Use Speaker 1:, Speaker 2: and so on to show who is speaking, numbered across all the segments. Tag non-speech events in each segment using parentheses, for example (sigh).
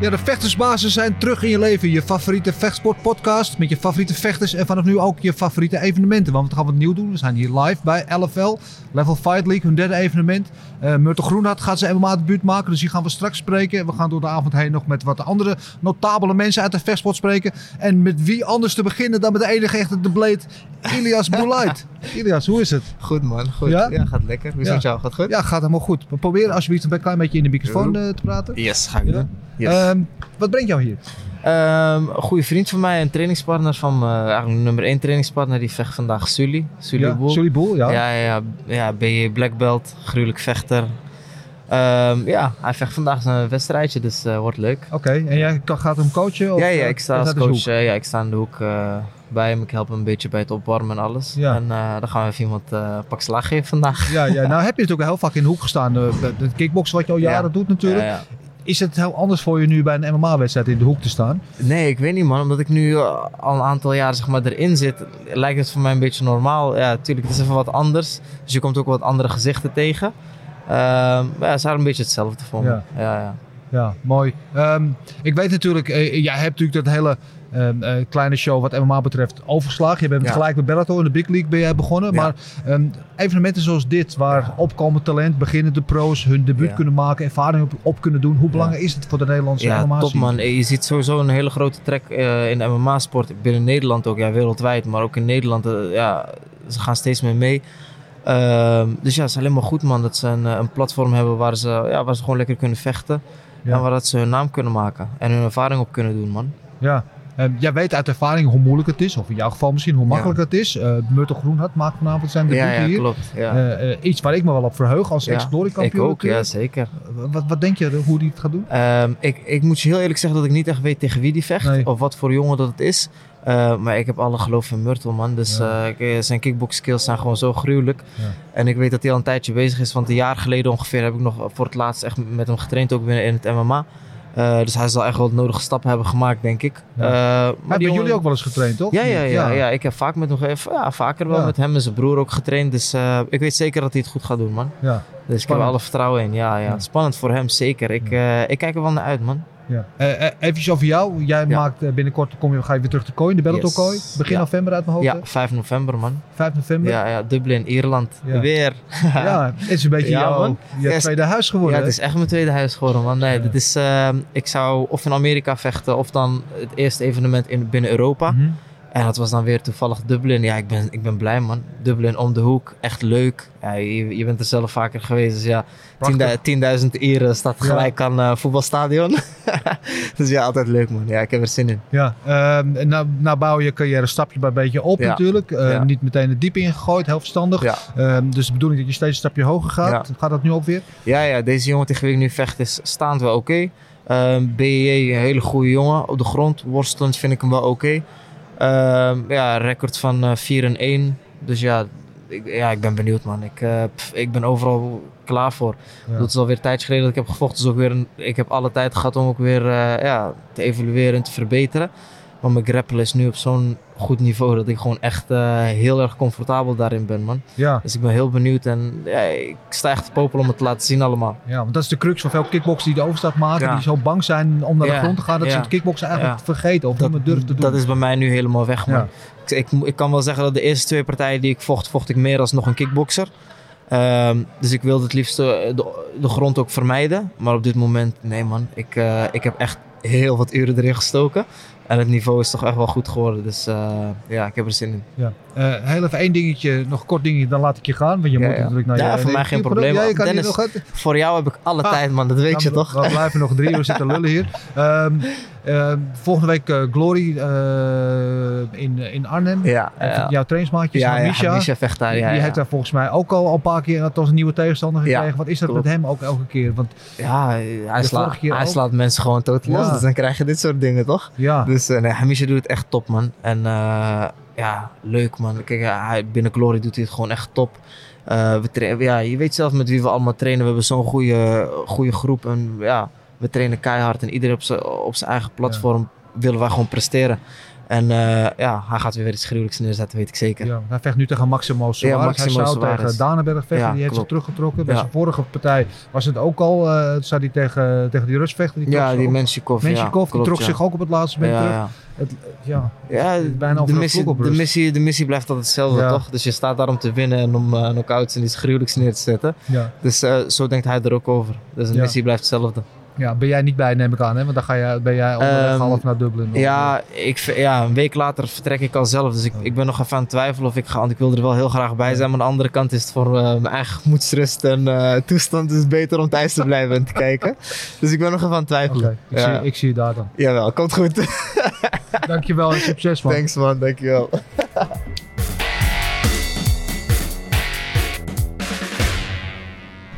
Speaker 1: Ja, de vechtersbazen zijn terug in je leven. Je favoriete vechtsportpodcast met je favoriete vechters en vanaf nu ook je favoriete evenementen. Want we gaan wat nieuw doen. We zijn hier live bij LFL, Level Fight League, hun derde evenement. Uh, Myrtle Groenhart gaat zijn MMA debuut maken, dus die gaan we straks spreken. We gaan door de avond heen nog met wat andere notabele mensen uit de vechtsport spreken. En met wie anders te beginnen dan met de enige echte de Blade, Ilias (laughs) Boulait. Ilias, hoe is het?
Speaker 2: Goed man, goed.
Speaker 1: Ja?
Speaker 2: Ja, gaat lekker. Hoe is het
Speaker 1: Ja.
Speaker 2: jou? Gaat goed?
Speaker 1: Ja, gaat helemaal goed. We proberen alsjeblieft een klein beetje in de microfoon eh, te praten.
Speaker 2: Yes, ga ik
Speaker 1: Ja?
Speaker 2: Yes.
Speaker 1: Ehm, wat brengt jou hier?
Speaker 2: Ehm, een goede vriend van mij, een trainingspartner van me, eigenlijk nummer 1 trainingspartner, die vecht vandaag Sully. Sully
Speaker 1: ja,
Speaker 2: Boel.
Speaker 1: Sully Boel, ja.
Speaker 2: Ja, ja, ja, BJ Black Belt, gruwelijk vechter. Ehm, ja, hij vecht vandaag een wedstrijdje, dus eh wordt leuk.
Speaker 1: Oké, en jij gaat hem coachen? Of,
Speaker 2: ja, ja,
Speaker 1: eh,
Speaker 2: ik sta als coach. eh, ja, ik sta in de hoek eh, bij hem. Ik help hem een beetje bij het opwarmen en alles.
Speaker 1: Ja.
Speaker 2: En eh, dan gaan we even iemand eh pak slaag geven vandaag.
Speaker 1: Ja, ja, nou heb je natuurlijk heel vaak in de hoek gestaan. De, kickboksen wat je al (laughs) jaren
Speaker 2: Ja.
Speaker 1: doet natuurlijk. Is het heel anders voor je nu bij een MMA-wedstrijd in de hoek te staan?
Speaker 2: Nee, ik weet niet man. Omdat ik nu eh, al een aantal jaar zeg maar, erin zit, lijkt het voor mij een beetje normaal. Ja, natuurlijk, het is even wat anders. Dus je komt ook wat andere gezichten tegen. Ehm, maar ja, het is eigenlijk een beetje hetzelfde voor me.
Speaker 1: Ja.
Speaker 2: Ja. Ja,
Speaker 1: Ja, mooi. Ehm, ik weet natuurlijk, eh, jij hebt natuurlijk dat hele eh, kleine show wat MMA betreft overgeslagen. Je bent
Speaker 2: Ja.
Speaker 1: gelijk met Bellator in de Big League ben jij begonnen.
Speaker 2: Ja.
Speaker 1: Maar ehm, evenementen zoals dit, waar
Speaker 2: Ja.
Speaker 1: opkomend talent, beginnende pro's hun debuut
Speaker 2: Ja.
Speaker 1: kunnen maken, ervaring op, op kunnen doen. Hoe belangrijk is het voor de Nederlandse
Speaker 2: Ja,
Speaker 1: MMA?
Speaker 2: top
Speaker 1: scene?
Speaker 2: man. Je ziet sowieso een hele grote trek eh, in de MMA-sport. Binnen Nederland ook, ja, wereldwijd. Maar ook in Nederland, eh, ja, ze gaan steeds meer mee. Ehm, dus ja, het is alleen maar goed man dat ze een, een platform hebben waar ze, ja, waar ze gewoon lekker kunnen vechten.
Speaker 1: Ja.
Speaker 2: En waar dat ze hun naam kunnen maken. En hun ervaring op kunnen doen man.
Speaker 1: Ja. Ehm, jij weet uit ervaring hoe moeilijk het is, of in jouw geval misschien hoe makkelijk het is. Uh, Myrtle Groenhart maakt vanavond zijn debuut
Speaker 2: Ja, ja,
Speaker 1: hier.
Speaker 2: klopt. Ja.
Speaker 1: Eh, eh, iets waar ik me wel op verheug als
Speaker 2: Ja,
Speaker 1: ex-glory
Speaker 2: ik ook, ja zeker.
Speaker 1: Wat, wat denk je hoe die het gaat doen?
Speaker 2: Ehm, ik, ik moet je heel eerlijk zeggen dat ik niet echt weet tegen wie die vecht.
Speaker 1: Nee.
Speaker 2: Of wat voor jongen dat het is. Eh, maar ik heb alle geloof in Myrtle, man. Dus
Speaker 1: Ja.
Speaker 2: eh, eh, zijn kickbox skills zijn gewoon zo gruwelijk.
Speaker 1: Ja.
Speaker 2: En ik weet dat hij al een tijdje bezig is. Want een jaar geleden ongeveer heb ik nog voor het laatst echt met hem getraind. Ook binnen in het MMA. Eh, dus hij zal echt wel de nodige stappen hebben gemaakt, denk ik.
Speaker 1: Ja.
Speaker 2: Eh,
Speaker 1: Maar hebben
Speaker 2: jongen-
Speaker 1: jullie ook wel eens getraind, toch?
Speaker 2: Ja, ja, ja, ja. ik heb vaak met hem, ge- ja, vaker wel met hem en zijn broer ook getraind. Dus eh, ik weet zeker dat hij het goed gaat doen, man.
Speaker 1: Ja,
Speaker 2: Dus ik heb er alle vertrouwen in. Ja, ja.
Speaker 1: Ja.
Speaker 2: Spannend voor hem, zeker. Ik, ik kijk er wel naar uit, man.
Speaker 1: Ja. Eh, even over jou. Jij
Speaker 2: Ja.
Speaker 1: maakt eh, binnenkort, kom je, ga je weer terug de kooi, de Bellator
Speaker 2: Yes.
Speaker 1: kooi. Begin
Speaker 2: Ja.
Speaker 1: november uit mijn hoofd.
Speaker 2: Ja,
Speaker 1: hè?
Speaker 2: 5 november, man.
Speaker 1: 5 november.
Speaker 2: Ja, ja, Dublin, Ierland.
Speaker 1: Ja.
Speaker 2: Weer. (laughs)
Speaker 1: Ja, het is een beetje
Speaker 2: Ja,
Speaker 1: jouw,
Speaker 2: man.
Speaker 1: je
Speaker 2: Yes.
Speaker 1: tweede huis
Speaker 2: Ja,
Speaker 1: geworden.
Speaker 2: het is echt mijn tweede huis geworden, man. Nee,
Speaker 1: Ja.
Speaker 2: dit is, ehm, ik zou of in Amerika vechten of dan het eerste evenement in, binnen Europa.
Speaker 1: Mhm.
Speaker 2: En dat was dan weer toevallig Dublin. Ja, ik ben, ik ben blij, man. Dublin om de hoek. Echt leuk. Ja, je, je bent er zelf vaker geweest. Dus ja,
Speaker 1: Prachtig.
Speaker 2: 10.000 10.000 Ieren staat
Speaker 1: Ja.
Speaker 2: gelijk aan eh voetbalstadion. (laughs) dus ja, altijd leuk, man. Ja, ik heb er zin in.
Speaker 1: Ja, en nou, nou bouw je carrière stapje bij beetje op
Speaker 2: Ja.
Speaker 1: natuurlijk. Eh,
Speaker 2: Ja.
Speaker 1: Niet meteen het diep ingegooid, heel verstandig. Ehm, dus de bedoeling dat je steeds een stapje hoger gaat. Gaat dat nu ook weer?
Speaker 2: Ja, ja, deze jongen tegen wie ik nu vecht is staand wel oké. Ehm BJ, een hele goede jongen. Op de grond, worstelend vind ik hem wel oké. Ja, record van eh 4 en 1. Dus ja ik, ja, ik ben benieuwd man. Ik, eh, pff, ik ben overal klaar voor.
Speaker 1: Ja.
Speaker 2: Dat is alweer tijdje geleden dat ik heb gevochten. Dus ook weer een, ik heb alle tijd gehad om ook weer eh, ja, te evalueren en te verbeteren. Maar mijn grappelen is nu op zo'n goed niveau dat ik gewoon echt eh, heel erg comfortabel daarin ben man.
Speaker 1: Ja.
Speaker 2: Dus ik ben heel benieuwd en ja, ik sta echt te popelen om het te laten zien allemaal.
Speaker 1: ja, want dat is de crux van veel kickboxers die de overstap maken.
Speaker 2: Ja.
Speaker 1: Die zo bang zijn om naar de grond te gaan. Dat ze het kickboksen eigenlijk
Speaker 2: Ja.
Speaker 1: vergeten of niet meer durven te doen.
Speaker 2: Dat is bij mij nu helemaal weg, man.
Speaker 1: Ja.
Speaker 2: Ik, ik, ik kan wel zeggen dat de eerste twee partijen die ik vocht, vocht ik meer als nog een kickbokser. Ehm, dus ik wilde het liefst eh, de, de grond ook vermijden. Maar op dit moment, nee man. Ik, eh, ik heb echt heel wat uren erin gestoken. En het niveau is toch echt wel goed geworden. Dus eh, ja, ik heb er zin in.
Speaker 1: Ja. Eh, heel even één dingetje, nog een kort dingetje, dan laat ik je gaan. Want je
Speaker 2: Ja,
Speaker 1: moet
Speaker 2: ja.
Speaker 1: natuurlijk naar
Speaker 2: Ja,
Speaker 1: je...
Speaker 2: voor mij geen probleem.
Speaker 1: Ja,
Speaker 2: Dennis,
Speaker 1: nog.
Speaker 2: Voor jou heb ik alle
Speaker 1: Ah.
Speaker 2: tijd, man. Dat weet je toch?
Speaker 1: We blijven nog drie uur zitten lullen hier. (laughs) Ehm, ehm, volgende week eh, Glory in, in Arnhem.
Speaker 2: Ja.
Speaker 1: Jouw trainingsmaatjes,
Speaker 2: ja, ja,
Speaker 1: Misha.
Speaker 2: Misha vecht daar. Ja,
Speaker 1: die
Speaker 2: ja.
Speaker 1: heeft daar volgens mij ook al een paar keer als een nieuwe tegenstander
Speaker 2: Ja,
Speaker 1: gekregen. Wat is dat
Speaker 2: klopt.
Speaker 1: met hem ook elke keer? Want
Speaker 2: Ja, hij, slaat, hij slaat mensen gewoon totaal los. Dus dan krijg je dit soort dingen, toch?
Speaker 1: ja,
Speaker 2: Dus eh, nee, Hamisha doet het echt top, man. En eh, ja, leuk, man. Kijk, hij, binnen Glory doet hij het gewoon echt top. Eh, we ja, je weet zelf met wie we allemaal trainen. We hebben zo'n goede, goede groep. En ja, we trainen keihard. En iedereen op zijn op zijn eigen platform willen wij gewoon presteren. En eh, ja, hij gaat weer iets gruwelijks neerzetten, weet ik zeker.
Speaker 1: Ja, hij vecht nu tegen Maximo Soares.
Speaker 2: Maximo
Speaker 1: hij zou
Speaker 2: Soares.
Speaker 1: tegen Danenberg vechten.
Speaker 2: Ja,
Speaker 1: die heeft zich teruggetrokken. Bij
Speaker 2: Ja.
Speaker 1: zijn vorige partij was het ook al. eh zou hij tegen, tegen die Rus vechten. Die
Speaker 2: Ja, die ja,
Speaker 1: Menschikov, die trok
Speaker 2: ja.
Speaker 1: zich ook op het laatste moment
Speaker 2: Ja,
Speaker 1: terug.
Speaker 2: ja.
Speaker 1: Het, ja,
Speaker 2: Ja,
Speaker 1: Het bijna
Speaker 2: de missie,
Speaker 1: op
Speaker 2: de, missie, de missie blijft altijd hetzelfde,
Speaker 1: Ja.
Speaker 2: toch? Dus je staat daar om te winnen en om uh, knockouts en iets gruwelijks neer te zetten.
Speaker 1: ja.
Speaker 2: Dus eh, zo denkt hij er ook over. Dus de
Speaker 1: Ja.
Speaker 2: missie blijft hetzelfde.
Speaker 1: Ja, ben jij niet bij, neem ik aan. Hè? Want dan ga jij, ben jij onderweg
Speaker 2: Ehm,
Speaker 1: half naar Dublin.
Speaker 2: Ja, ik, ja, een week later vertrek ik al zelf. Dus ik, ik ben nog even aan het twijfelen of ik ga. Want ik wil er wel heel graag bij zijn. Maar aan de andere kant is het voor eh, mijn eigen gemoedsrust en eh, toestand is het beter om thuis te blijven en te (laughs) kijken. Dus ik ben nog even aan het twijfelen.
Speaker 1: ik,
Speaker 2: Ja.
Speaker 1: zie, ik zie je daar dan.
Speaker 2: Jawel, komt goed.
Speaker 1: Dankjewel en succes man.
Speaker 2: Thanks man, dankjewel. (laughs)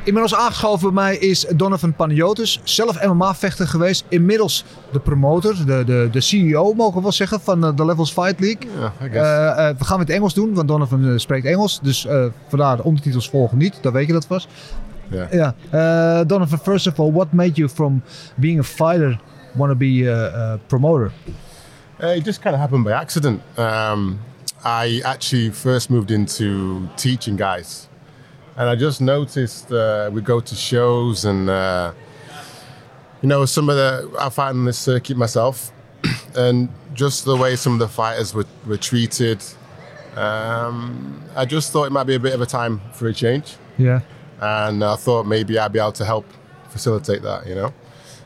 Speaker 1: Inmiddels aangeschoven bij mij is Donovan Panagiotis, zelf MMA-vechter geweest. Inmiddels de promotor, de, de, de CEO mogen we wel zeggen van eh, de Levels Fight League.
Speaker 3: Yeah.
Speaker 1: Eh, eh, we gaan het Engels doen, want Donovan spreekt Engels. Dus vandaar de ondertitels volgen niet, dat weet je dat vast.
Speaker 3: yeah.
Speaker 1: Donovan, first of all, what made you from being a fighter want to be a, a promoter?
Speaker 3: It just kind of happened by accident. Um, I actually first moved into teaching guys, and I just noticed uh, we go to shows and uh, you know some of the I fight on this circuit myself, (clears throat) and just the way some of the fighters were, were treated. Um, I just thought it might be a bit of a time for a change.
Speaker 1: Yeah.
Speaker 3: and I thought maybe I'd be able to help facilitate that, you know.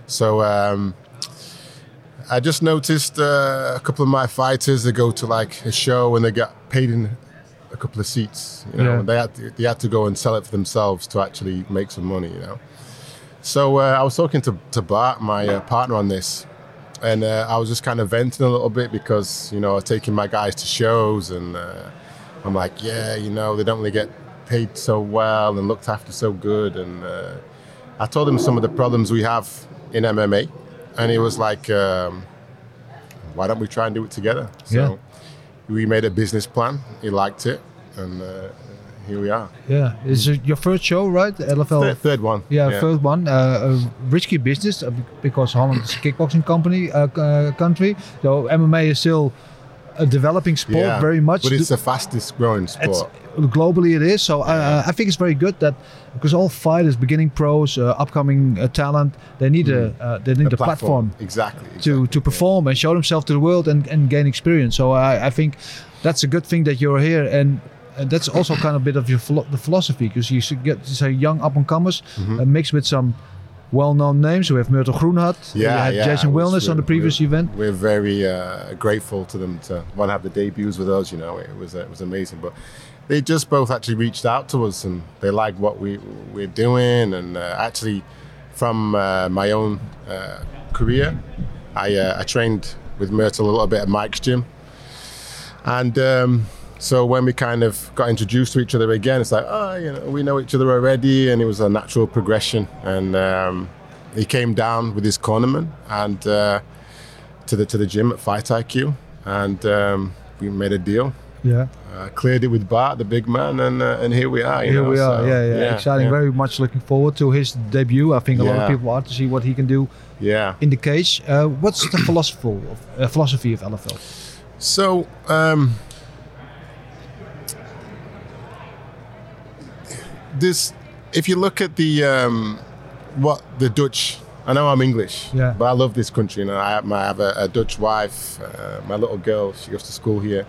Speaker 3: So um, I just noticed uh, a couple of my fighters they go to like a show and they get paid in a couple of seats, you know.
Speaker 1: Yeah.
Speaker 3: They had to, they had to go and sell it for themselves to actually make some money, you know. So uh, I was talking to to Bart, my uh, partner, on this. And uh, I was just kind of venting a little bit because, you know, I was taking my guys to shows and uh, I'm like, yeah, you know, they don't really get paid so well and looked after so good. And uh, I told him some of the problems we have in MMA, and he was like, um, why don't we try and do it together? So
Speaker 1: Yeah.
Speaker 3: We made a business plan. He liked it, and uh, here we are.
Speaker 1: Yeah. It's your first show, right? The LFL.
Speaker 3: Third, third one.
Speaker 1: Yeah, first one. Uh, a risky business uh, because Holland is a kickboxing company uh, uh, country. So MMA is still a developing sport
Speaker 3: Yeah,
Speaker 1: very much.
Speaker 3: But it's the fastest growing
Speaker 1: It's-
Speaker 3: sport.
Speaker 1: globally it is. So uh, I think it's very good that because all fighters, beginning pros, uh, upcoming uh, talent, they need a uh, they need
Speaker 3: The
Speaker 1: a platform,
Speaker 3: Exactly.
Speaker 1: to
Speaker 3: exactly.
Speaker 1: to perform and show themselves to the world and, and gain experience. So I, I think that's a good thing that you're here and. And that's also kind of a bit of your philo- the philosophy because you should get say young up and comers
Speaker 3: Mm-hmm.
Speaker 1: uh, mixed with some well-known names. We have Myrtle Groenhut. we
Speaker 3: Yeah,
Speaker 1: had
Speaker 3: yeah,
Speaker 1: Jason Wilness on the
Speaker 3: re-
Speaker 1: previous
Speaker 3: re-
Speaker 1: event.
Speaker 3: We're very uh, grateful to them to want to have the debuts with us. You know, it was uh, it was amazing. But they just both actually reached out to us and they liked what we we're doing. And uh, actually, from uh, my own uh, career, I uh, I trained with Myrtle a little bit at Mike's gym, and. Um, so when we kind of got introduced to each other again, it's like, oh, you know, we know each other already, and it was a natural progression. And um, he came down with his cornerman and uh, to the to the gym at Fight IQ, and um, we made a deal.
Speaker 1: Yeah,
Speaker 3: Uh, cleared it with Bart, the big man, and uh, and here we are. you
Speaker 1: here
Speaker 3: know,
Speaker 1: we are.
Speaker 3: so,
Speaker 1: yeah, yeah, exciting.
Speaker 3: yeah.
Speaker 1: Very much looking forward to his debut. I think a lot of people are to see what he can do
Speaker 3: Yeah.
Speaker 1: in the cage. Uh, what's the philosophy of, uh, philosophy of LFL?
Speaker 3: So, um, this, if you look at the um, what the Dutch, I know I'm English,
Speaker 1: Yeah.
Speaker 3: but I love this country. You know, I have, I have a, a Dutch wife. Uh, my little girl, she goes to school here.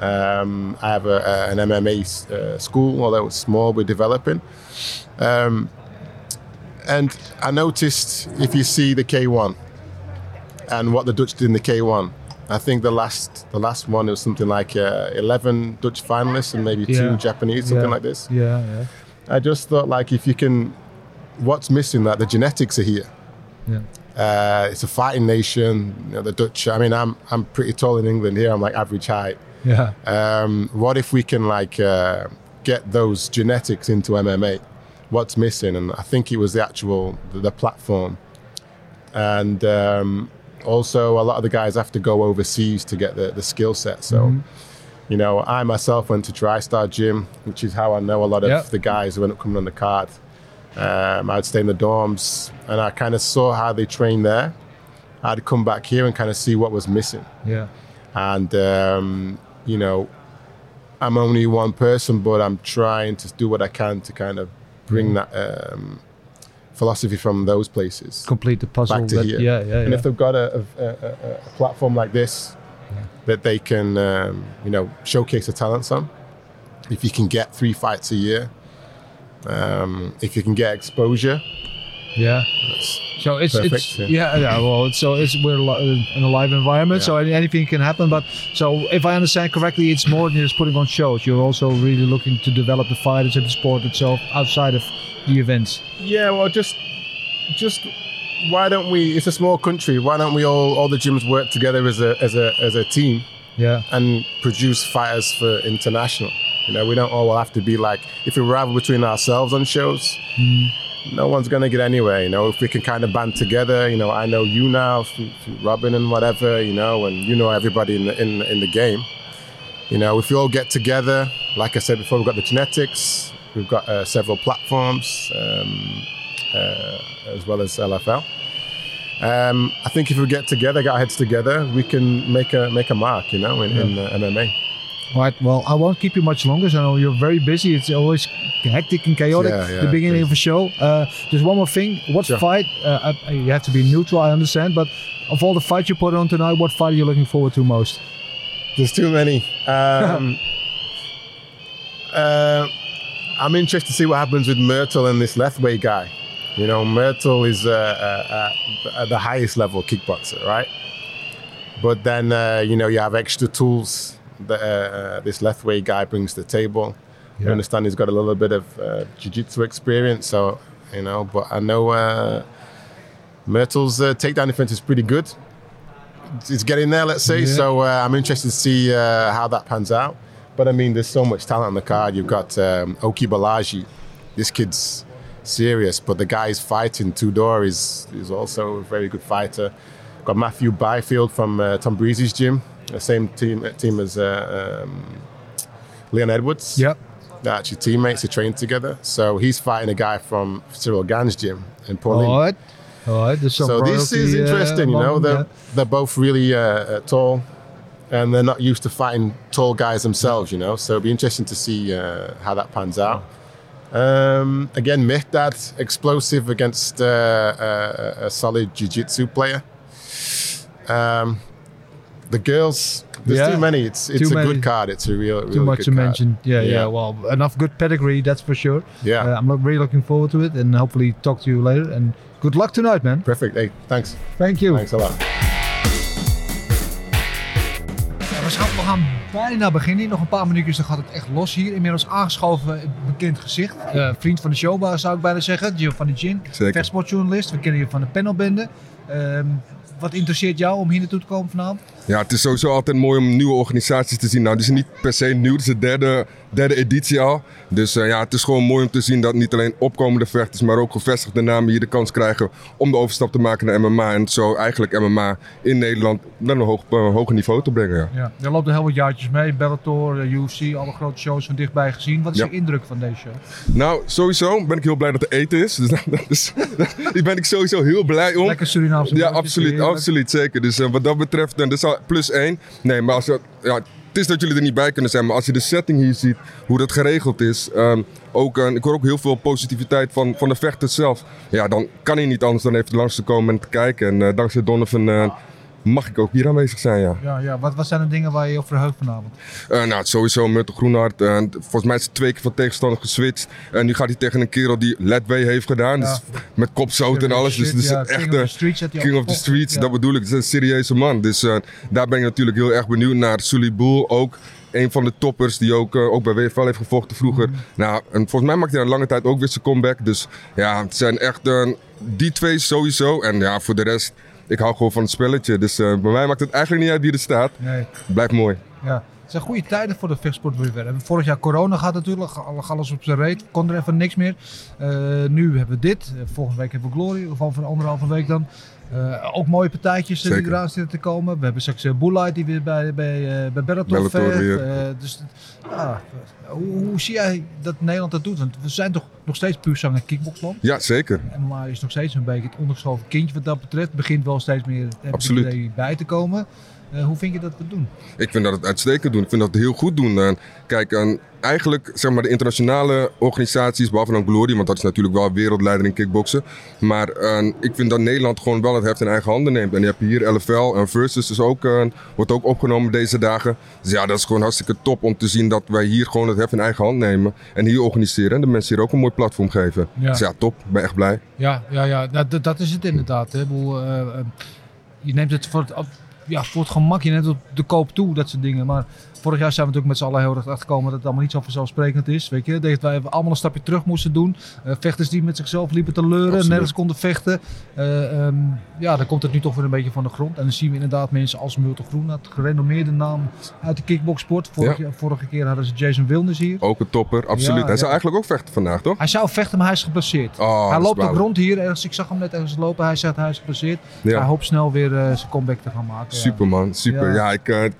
Speaker 3: Um, I have a, a, an MMA uh, school, although it's small, we're developing. Um, and I noticed if you see the K1 and what the Dutch did in the K1, I think the last the last one was something like uh, 11 Dutch finalists and maybe
Speaker 1: Yeah.
Speaker 3: two Japanese, something
Speaker 1: Yeah.
Speaker 3: like this.
Speaker 1: Yeah, yeah,
Speaker 3: I just thought like if you can, what's missing? That the genetics are here.
Speaker 1: yeah.
Speaker 3: Uh, it's a fighting nation. You know, the Dutch. I mean, I'm I'm pretty tall in England. Here, I'm like average height.
Speaker 1: Yeah,
Speaker 3: Um, what if we can like uh, get those genetics into MMA? What's missing? And I think it was the actual the, the platform, and um, also a lot of the guys have to go overseas to get the, the skill set. So You know, I myself went to Dry TriStar Gym, which is how I know a lot of
Speaker 1: Yeah.
Speaker 3: the guys who end up coming on the card. Um, I'd stay in the dorms, and I kind of saw how they trained there. I'd come back here and kind of see what was missing.
Speaker 1: Yeah.
Speaker 3: And um, you know, I'm only one person, but I'm trying to do what I can to kind of bring that um, philosophy from those places
Speaker 1: Complete the puzzle.
Speaker 3: back to
Speaker 1: that-
Speaker 3: here.
Speaker 1: Yeah, yeah,
Speaker 3: And
Speaker 1: yeah.
Speaker 3: if they've got a, a, a- a platform like this that they can, um, you know, showcase their talents on, if you can get three fights a year, um, if you can get exposure,
Speaker 1: Yeah.
Speaker 3: that's
Speaker 1: So it's
Speaker 3: Perfect,
Speaker 1: it's
Speaker 3: yeah.
Speaker 1: yeah. yeah well so it's we're in a live environment so anything can happen but so if I understand correctly it's more than just putting on shows you're also really looking to develop the fighters and the sport itself outside of the events
Speaker 3: Yeah, well, just just why don't we? It's a small country. Why don't we all all the gyms work together as a as a as a team
Speaker 1: yeah
Speaker 3: and produce fighters for international? You know, we don't all have to be like if we rival between ourselves on shows. No one's gonna get anywhere. You know, if we can kind of band together. You know, I know you now through, through Robin and whatever. You know, and you know everybody in the in in the game. You know, if we all get together, like I said before, we've got the genetics, we've got uh, several platforms, um, uh, as well as LFL. Um, I think if we get together, get our heads together, we can make a make a mark, you know, in, in uh, MMA.
Speaker 1: right well I won't keep you much longer so I know you're very busy it's always hectic and chaotic
Speaker 3: Yeah, yeah,
Speaker 1: the beginning of a show uh, just one more thing what
Speaker 3: Sure.
Speaker 1: fight uh, uh, you have to be neutral I understand but of all the fights you put on tonight what fight are you looking forward to most
Speaker 3: There's too many. Um, (laughs) uh, I'm interested to see what happens with Myrtle and this Lethway guy. You know, Myrtle is uh, uh, uh, at the highest level kickboxer, right? But then, uh, you know, you have extra tools that uh, this Lethway guy brings to the table. You
Speaker 1: Yeah.
Speaker 3: understand he's got a little bit of uh, jiu-jitsu experience, so, you know, but I know uh, Myrtle's uh, takedown defense is pretty good. It's getting there, let's say.
Speaker 1: Yeah.
Speaker 3: So uh, I'm interested to see uh, how that pans out. But I mean, there's so much talent on the card. You've got um, Oki Balaji. This kid's serious, but the guy guy's fighting Tudor is is also a very good fighter. Got Matthew Byfield from uh, Tom Breezy's gym, the same team team as uh, um, Leon Edwards.
Speaker 1: yep
Speaker 3: They're actually teammates. They train together. So he's fighting a guy from Cyril Gann's gym in Pauline.
Speaker 1: all right all right
Speaker 3: So this is
Speaker 1: uh,
Speaker 3: interesting, you know. They're,
Speaker 1: yeah.
Speaker 3: they're both really uh, uh, tall, and they're not used to fighting tall guys themselves, you know. So it'll be interesting to see uh, how that pans out. Um, again, Mihdad, explosive against uh, uh, a solid jiu-jitsu player. Um, the girls, there's
Speaker 1: Yeah.
Speaker 3: too many. It's it's
Speaker 1: Too
Speaker 3: a
Speaker 1: many.
Speaker 3: good card. It's a real, real
Speaker 1: too much
Speaker 3: good
Speaker 1: to
Speaker 3: card.
Speaker 1: mention. Yeah, yeah,
Speaker 3: Yeah.
Speaker 1: Well, enough good pedigree, that's for sure.
Speaker 3: Yeah.
Speaker 1: Uh, I'm really looking forward to it, and hopefully talk to you later. And good luck tonight, man.
Speaker 3: Perfect. Hey, thanks.
Speaker 1: Thank you.
Speaker 3: Thanks a lot.
Speaker 1: Bijna beginnen. Nog een paar minuutjes, dan gaat het echt los hier. Inmiddels aangeschoven, een bekend gezicht. Eh, vriend van de show, zou ik bijna zeggen. Giovanni Gin, vechtsportjournalist. We kennen je van de panelbende. Ehm, wat interesseert jou om hier naartoe te komen vanavond?
Speaker 4: Ja, het is sowieso altijd mooi om nieuwe organisaties te zien. Nou, die is niet per se nieuw. Het is de derde, derde editie al. Dus eh, ja, het is gewoon mooi om te zien dat niet alleen opkomende vechters, maar ook gevestigde namen hier de kans krijgen om de overstap te maken naar MMA. En zo eigenlijk MMA in Nederland naar een hoog, eh, hoger niveau te brengen. Ja.
Speaker 1: Ja, je loopt er heel wat jaartjes mee. Bellator, eh, UFC, alle grote shows van dichtbij gezien. Wat is
Speaker 4: Ja.
Speaker 1: je indruk van deze show?
Speaker 4: Nou, sowieso ben ik heel blij dat er eten is. (laughs) Dus (laughs) daar ben ik sowieso heel blij om.
Speaker 1: Lekker Surinaamse
Speaker 4: Ja, absoluut, absoluut, zeker. Dus wat dat betreft, en dat is al plus één. Nee, maar als je, ja, het is dat jullie er niet bij kunnen zijn, maar als je de setting hier ziet, hoe dat geregeld is, ehm, ook, eh, ik hoor ook heel veel positiviteit van, van de vechters zelf. Ja, dan kan hij niet anders dan even langs te komen en te kijken. En eh, dankzij Donovan eh, mag ik ook hier aanwezig zijn, ja.
Speaker 1: Ja, ja. Wat, wat zijn de dingen waar je op verheugt vanavond?
Speaker 4: Eh, nou, het sowieso Myrtle Groenhart. eh, volgens mij is het twee keer van tegenstander geswitcht. En nu gaat hij tegen een kerel die Ledway heeft gedaan.
Speaker 1: Ja.
Speaker 4: Dus met kopzout en alles. Dus
Speaker 1: Ja,
Speaker 4: een
Speaker 1: King of the Streets had hij
Speaker 4: King of the. Streets. Dat bedoel ik. Het is een serieuze man. Dus eh, daar ben ik natuurlijk heel erg benieuwd naar. Sully Boel ook. Een van de toppers die ook, eh, ook bij WFL heeft gevochten vroeger.
Speaker 1: Mhm.
Speaker 4: Nou, en volgens mij maakt hij een lange tijd ook weer zijn comeback. Dus ja, het zijn echt eh, die twee sowieso. En ja, voor de rest, ik hou gewoon van het spelletje. Dus eh, bij mij maakt het eigenlijk niet uit wie er staat.
Speaker 1: Nee,
Speaker 4: Blijft mooi.
Speaker 1: Ja. zijn goede tijden voor de vechtsport weer. We hebben vorig jaar corona gehad natuurlijk, alles op zijn reet, kon er even niks meer. Eh, nu hebben we dit, Eh, volgende week hebben we Glory, of over anderhalve week dan. Eh, ook mooie partijtjes die eraan zitten te komen. We hebben straks uh, Bullite die weer bij, bij, eh bij Bellator,
Speaker 4: Bellator
Speaker 1: vecht. dus ja, hoe, hoe zie jij dat Nederland dat doet? Want we zijn toch nog steeds puur zang en kickboxland.
Speaker 4: Ja, zeker.
Speaker 1: MMA is nog steeds een beetje het ondergeschoven kindje wat dat betreft. Het begint wel steeds meer het bij te komen. Eh, hoe vind je dat we het doen?
Speaker 4: Ik vind dat het uitstekend doen. Ik vind dat het heel goed doen. En kijk, en eigenlijk zeg maar de internationale organisaties, behalve dan Glory, want dat is natuurlijk wel wereldleider in kickboksen. Maar ik vind dat Nederland gewoon wel het heft in eigen handen neemt. En je hebt hier LFL en Versus dus ook, eh, wordt ook opgenomen deze dagen. Dus ja, dat is gewoon hartstikke top om te zien dat wij hier gewoon het heft in eigen hand nemen. En hier organiseren en de mensen hier ook een mooi platform geven.
Speaker 1: Ja.
Speaker 4: Dus ja, top. Ik ben echt blij.
Speaker 1: Ja, ja, ja dat, dat- dat is het inderdaad. Hè. Eh, je neemt het voor het, ja, voor het gemak, je neemt het op de koop toe, dat soort dingen. Maar vorig jaar zijn we natuurlijk met z'n allen heel erg achtergekomen dat het allemaal niet zo vanzelfsprekend is. Weet je, dat wij allemaal een stapje terug moesten doen. Eh, vechters die met zichzelf liepen te leuren,
Speaker 4: Absoluut.
Speaker 1: nergens konden vechten. Eh, ehm, ja, dan komt het nu toch weer een beetje van de grond. En dan zien we inderdaad mensen als Multe Groen, het gerenommeerde naam uit de kickboxsport. Vorig,
Speaker 4: Ja.
Speaker 1: jaar- vorige keer hadden ze Jason Wilners hier.
Speaker 4: Ook een topper, absoluut.
Speaker 1: Ja,
Speaker 4: Hij zou eigenlijk ook vechten vandaag, toch?
Speaker 1: Hij zou vechten, maar hij is geblesseerd.
Speaker 4: Oh, dat
Speaker 1: hij loopt ook rond hier. Ergens, ik zag hem net ergens lopen. Hij zegt hij is geblesseerd. Hij hoopt snel weer eh, zijn comeback te gaan maken.
Speaker 4: Super man, super.
Speaker 1: Ja.
Speaker 4: Ja, ik,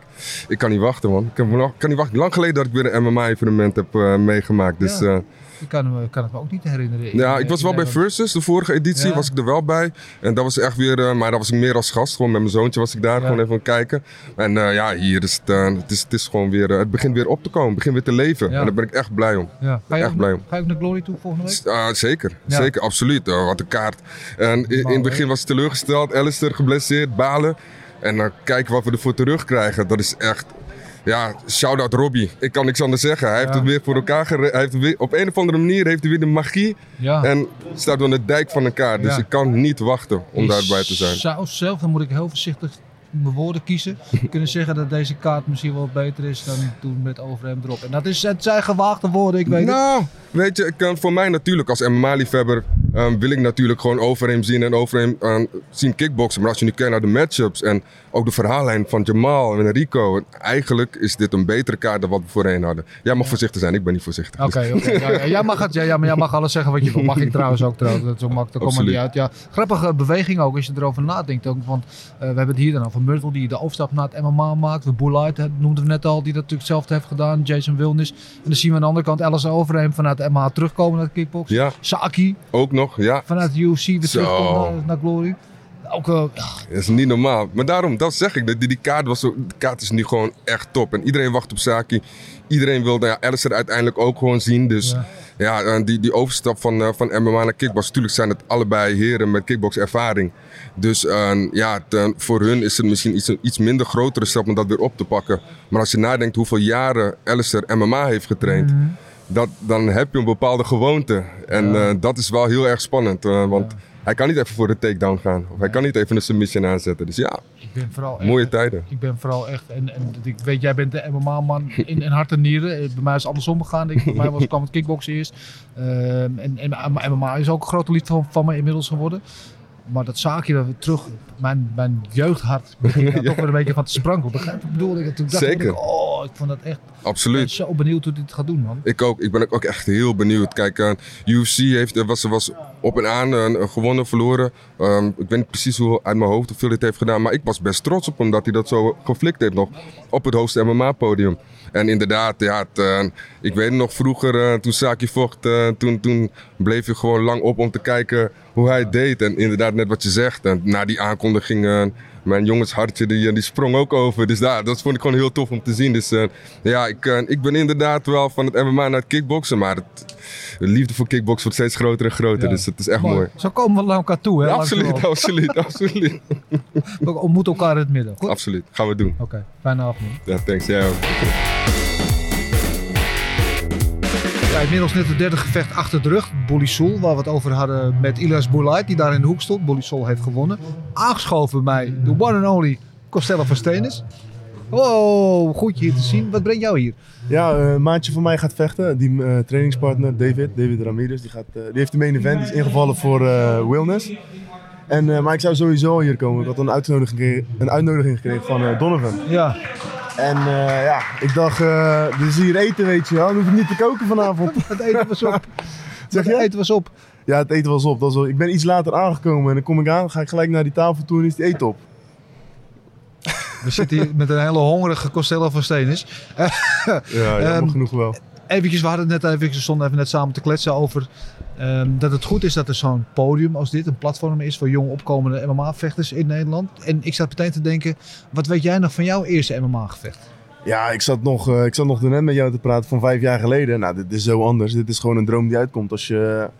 Speaker 4: ik kan niet wachten man. Ik kan, niet wachten. Lang geleden dat ik weer een MMA-evenement heb eh, meegemaakt. Dus
Speaker 1: Ja.
Speaker 4: ja.
Speaker 1: Ik kan, me- kan het me ook niet herinneren.
Speaker 4: ja, ik was wel bij Versus, de vorige editie
Speaker 1: Ja.
Speaker 4: was ik er wel bij. En dat was echt weer, eh, maar dat was ik meer als gast. Gewoon met mijn zoontje was ik daar, gewoon even aan het kijken. En eh, ja, hier is het, eh, het, is, het is gewoon weer, eh, het begint weer op te komen. Het begint weer te leven. En daar ben ik echt blij om.
Speaker 1: Ja. Ga, je
Speaker 4: echt
Speaker 1: ook,
Speaker 4: blij om.
Speaker 1: ga je ook naar Glory toe volgende week?
Speaker 4: Zeker, zeker, absoluut. Eh, wat een kaart. En in, het begin was ik teleurgesteld. Alistair geblesseerd, balen. En dan kijken wat we ervoor terugkrijgen. Dat is echt... Ja, shout-out Robbie. Ik kan niks anders zeggen. Hij heeft het weer voor elkaar gere- Hij heeft weer, Op een of andere manier heeft hij weer de magie.
Speaker 1: Ja.
Speaker 4: En staat door de dijk van elkaar. Dus
Speaker 1: Ja.
Speaker 4: ik kan niet wachten om daarbij te zijn.
Speaker 1: zou zelf, dan moet ik heel voorzichtig mijn woorden kiezen, (laughs) kunnen zeggen dat deze kaart misschien wel beter is dan toen met Overhem erop. En dat is, het zijn gewaagde woorden, ik weet het.
Speaker 4: Nou, weet je, ik kan voor mij natuurlijk als MMA-liefhebber ehm, wil ik natuurlijk gewoon Overeem zien en Overeem ehm, zien kickboksen. Maar als je nu kijkt naar de matchups en ook de verhaallijn van Jamal en Rico, eigenlijk is dit een betere kaart dan wat we voorheen hadden. Jij mag voorzichtig zijn, ik ben niet voorzichtig.
Speaker 1: Oké, oké. Ja, ja, jij, mag het, ja, ja, maar jij mag alles zeggen wat je wil. Mag ik trouwens ook trouwens. Dat ook makkelijk. Dat komt er niet uit. Ja, grappige beweging ook als je erover nadenkt. Ook, want eh, we hebben het hier dan over Myrtle die de overstap naar het MMA maakt. We Bullite noemden we net al, die dat natuurlijk zelf heeft gedaan. Jason Wilnis. En dan zien we aan de andere kant Alice Overheem vanuit de MMA terugkomen naar de kickbox.
Speaker 4: Ja,
Speaker 1: Saki
Speaker 4: ook nog, ja.
Speaker 1: vanuit de UFC weer terugkomt naar, naar Glory. Ook, eh,
Speaker 4: Dat is niet normaal. Maar daarom, dat zeg ik. Die, die kaart, was zo, de kaart is nu gewoon echt top. En iedereen wacht op Saki. Iedereen wil nou ja, Alistair uiteindelijk ook gewoon zien. Dus
Speaker 1: Ja.
Speaker 4: ja, die, die overstap van, eh, van MMA naar kickbox. Natuurlijk zijn het allebei heren met kickbox ervaring. Dus eh, ja, voor hun is het misschien iets, iets minder grotere stap om dat weer op te pakken. Maar als je nadenkt hoeveel jaren Alistair MMA heeft getraind.
Speaker 1: Mhm.
Speaker 4: Dat, dan heb je een bepaalde gewoonte. En
Speaker 1: Ja.
Speaker 4: eh, dat is wel heel erg spannend. eh, want hij kan niet even voor de takedown gaan. Of hij kan niet even een submission aanzetten. Dus ja,
Speaker 1: ik ben vooral echt-
Speaker 4: mooie tijden.
Speaker 1: Ik ben vooral echt, en, en ik weet, jij bent de MMA-man in, in hart en nieren. Eh, Bij mij is het andersom gegaan. Ik, bij mij was, kwam het kickboksen eerst. Ehm, en, en MMA is ook een grote lied van, van me inmiddels geworden. Maar dat zaakje dat we terug, mijn, mijn jeugdhart begint daar (laughs) toch weer een beetje van te sprankelen. Begrijp ik bedoel? Ik, toen dacht ik,
Speaker 4: Zeker.
Speaker 1: oh, ik vond dat echt, ik ben
Speaker 4: Absoluut.
Speaker 1: zo benieuwd hoe dit gaat doen, man.
Speaker 4: Ik ook. Ik ben ook echt heel benieuwd. Kijk, eh, UFC heeft, was, was op en aan eh, gewonnen, verloren. Ehm, ik weet niet precies hoe uit mijn hoofd hoeveel dit heeft gedaan. Maar ik was best trots op hem dat hij dat zo geflikt heeft nog. Op het hoogste MMA-podium. En inderdaad, ja, het, eh, ik weet nog vroeger toen Saki vocht. toen, toen bleef je gewoon lang op om te kijken hoe hij het deed. En inderdaad, net wat je zegt. En na die aankondiging... eh, mijn jongenshartje die, die sprong ook over. Dus daar, dat vond ik gewoon heel tof om te zien. Dus eh, ja, ik, eh, ik ben inderdaad wel van het MMA naar het kickboksen. Maar het, de liefde voor kickboksen wordt steeds groter en groter.
Speaker 1: Ja.
Speaker 4: Dus het is echt mooi.
Speaker 1: Zo komen we naar elkaar toe, hè?
Speaker 4: Ja, absoluut, absoluut, absoluut. (laughs)
Speaker 1: We ontmoeten elkaar in het midden. Goed?
Speaker 4: absoluut. Gaan we doen.
Speaker 1: Oké, fijne avond.
Speaker 4: Ja, thanks. Jij ook.
Speaker 1: Ja, inmiddels net het derde gevecht achter de rug. Bolly Sol, waar we het over hadden met Ilas Boulait, die daar in de hoek stond. Bolly Sol heeft gewonnen. Aangeschoven bij de one and only Costello van Stenis. Wow, goed je hier te zien. Wat brengt jou hier?
Speaker 5: Ja, eh, een maatje van mij gaat vechten. Die eh, trainingspartner David, David Ramirez, die, gaat, eh, die heeft de main event. Die is ingevallen voor Wilness. En, maar ik zou sowieso hier komen. Ik had een uitnodiging, gekregen- een uitnodiging gekregen van Donovan.
Speaker 1: Ja,
Speaker 5: En eh, ja, ik dacht, eh dit is hier eten, weet je wel. Dan hoef ik niet te koken vanavond. (laughs)
Speaker 1: Het eten was op. (laughs)
Speaker 5: Zeg
Speaker 1: Het
Speaker 5: je?
Speaker 1: eten was op.
Speaker 5: Ja, het eten was op. Dat was wel- ik ben iets later aangekomen en dan kom ik aan, ga ik gelijk naar die tafel toe en is het eten op.
Speaker 1: We zitten hier met een hele hongerige Costello van Stenis. (laughs)
Speaker 5: Ja, jammer
Speaker 1: Ehm,
Speaker 5: genoeg wel.
Speaker 1: Eventjes, we hadden het net even, we stonden even net samen te kletsen over ehm, dat het goed is dat er zo'n podium als dit, een platform is voor jong opkomende MMA-vechters in Nederland. En ik zat meteen te denken, wat weet jij nog van jouw eerste MMA-gevecht?
Speaker 5: Ja, ik zat, nog, eh, ik zat nog net met jou te praten van vijf jaar geleden. Nou, dit is zo anders. Dit is gewoon een droom die uitkomt als je...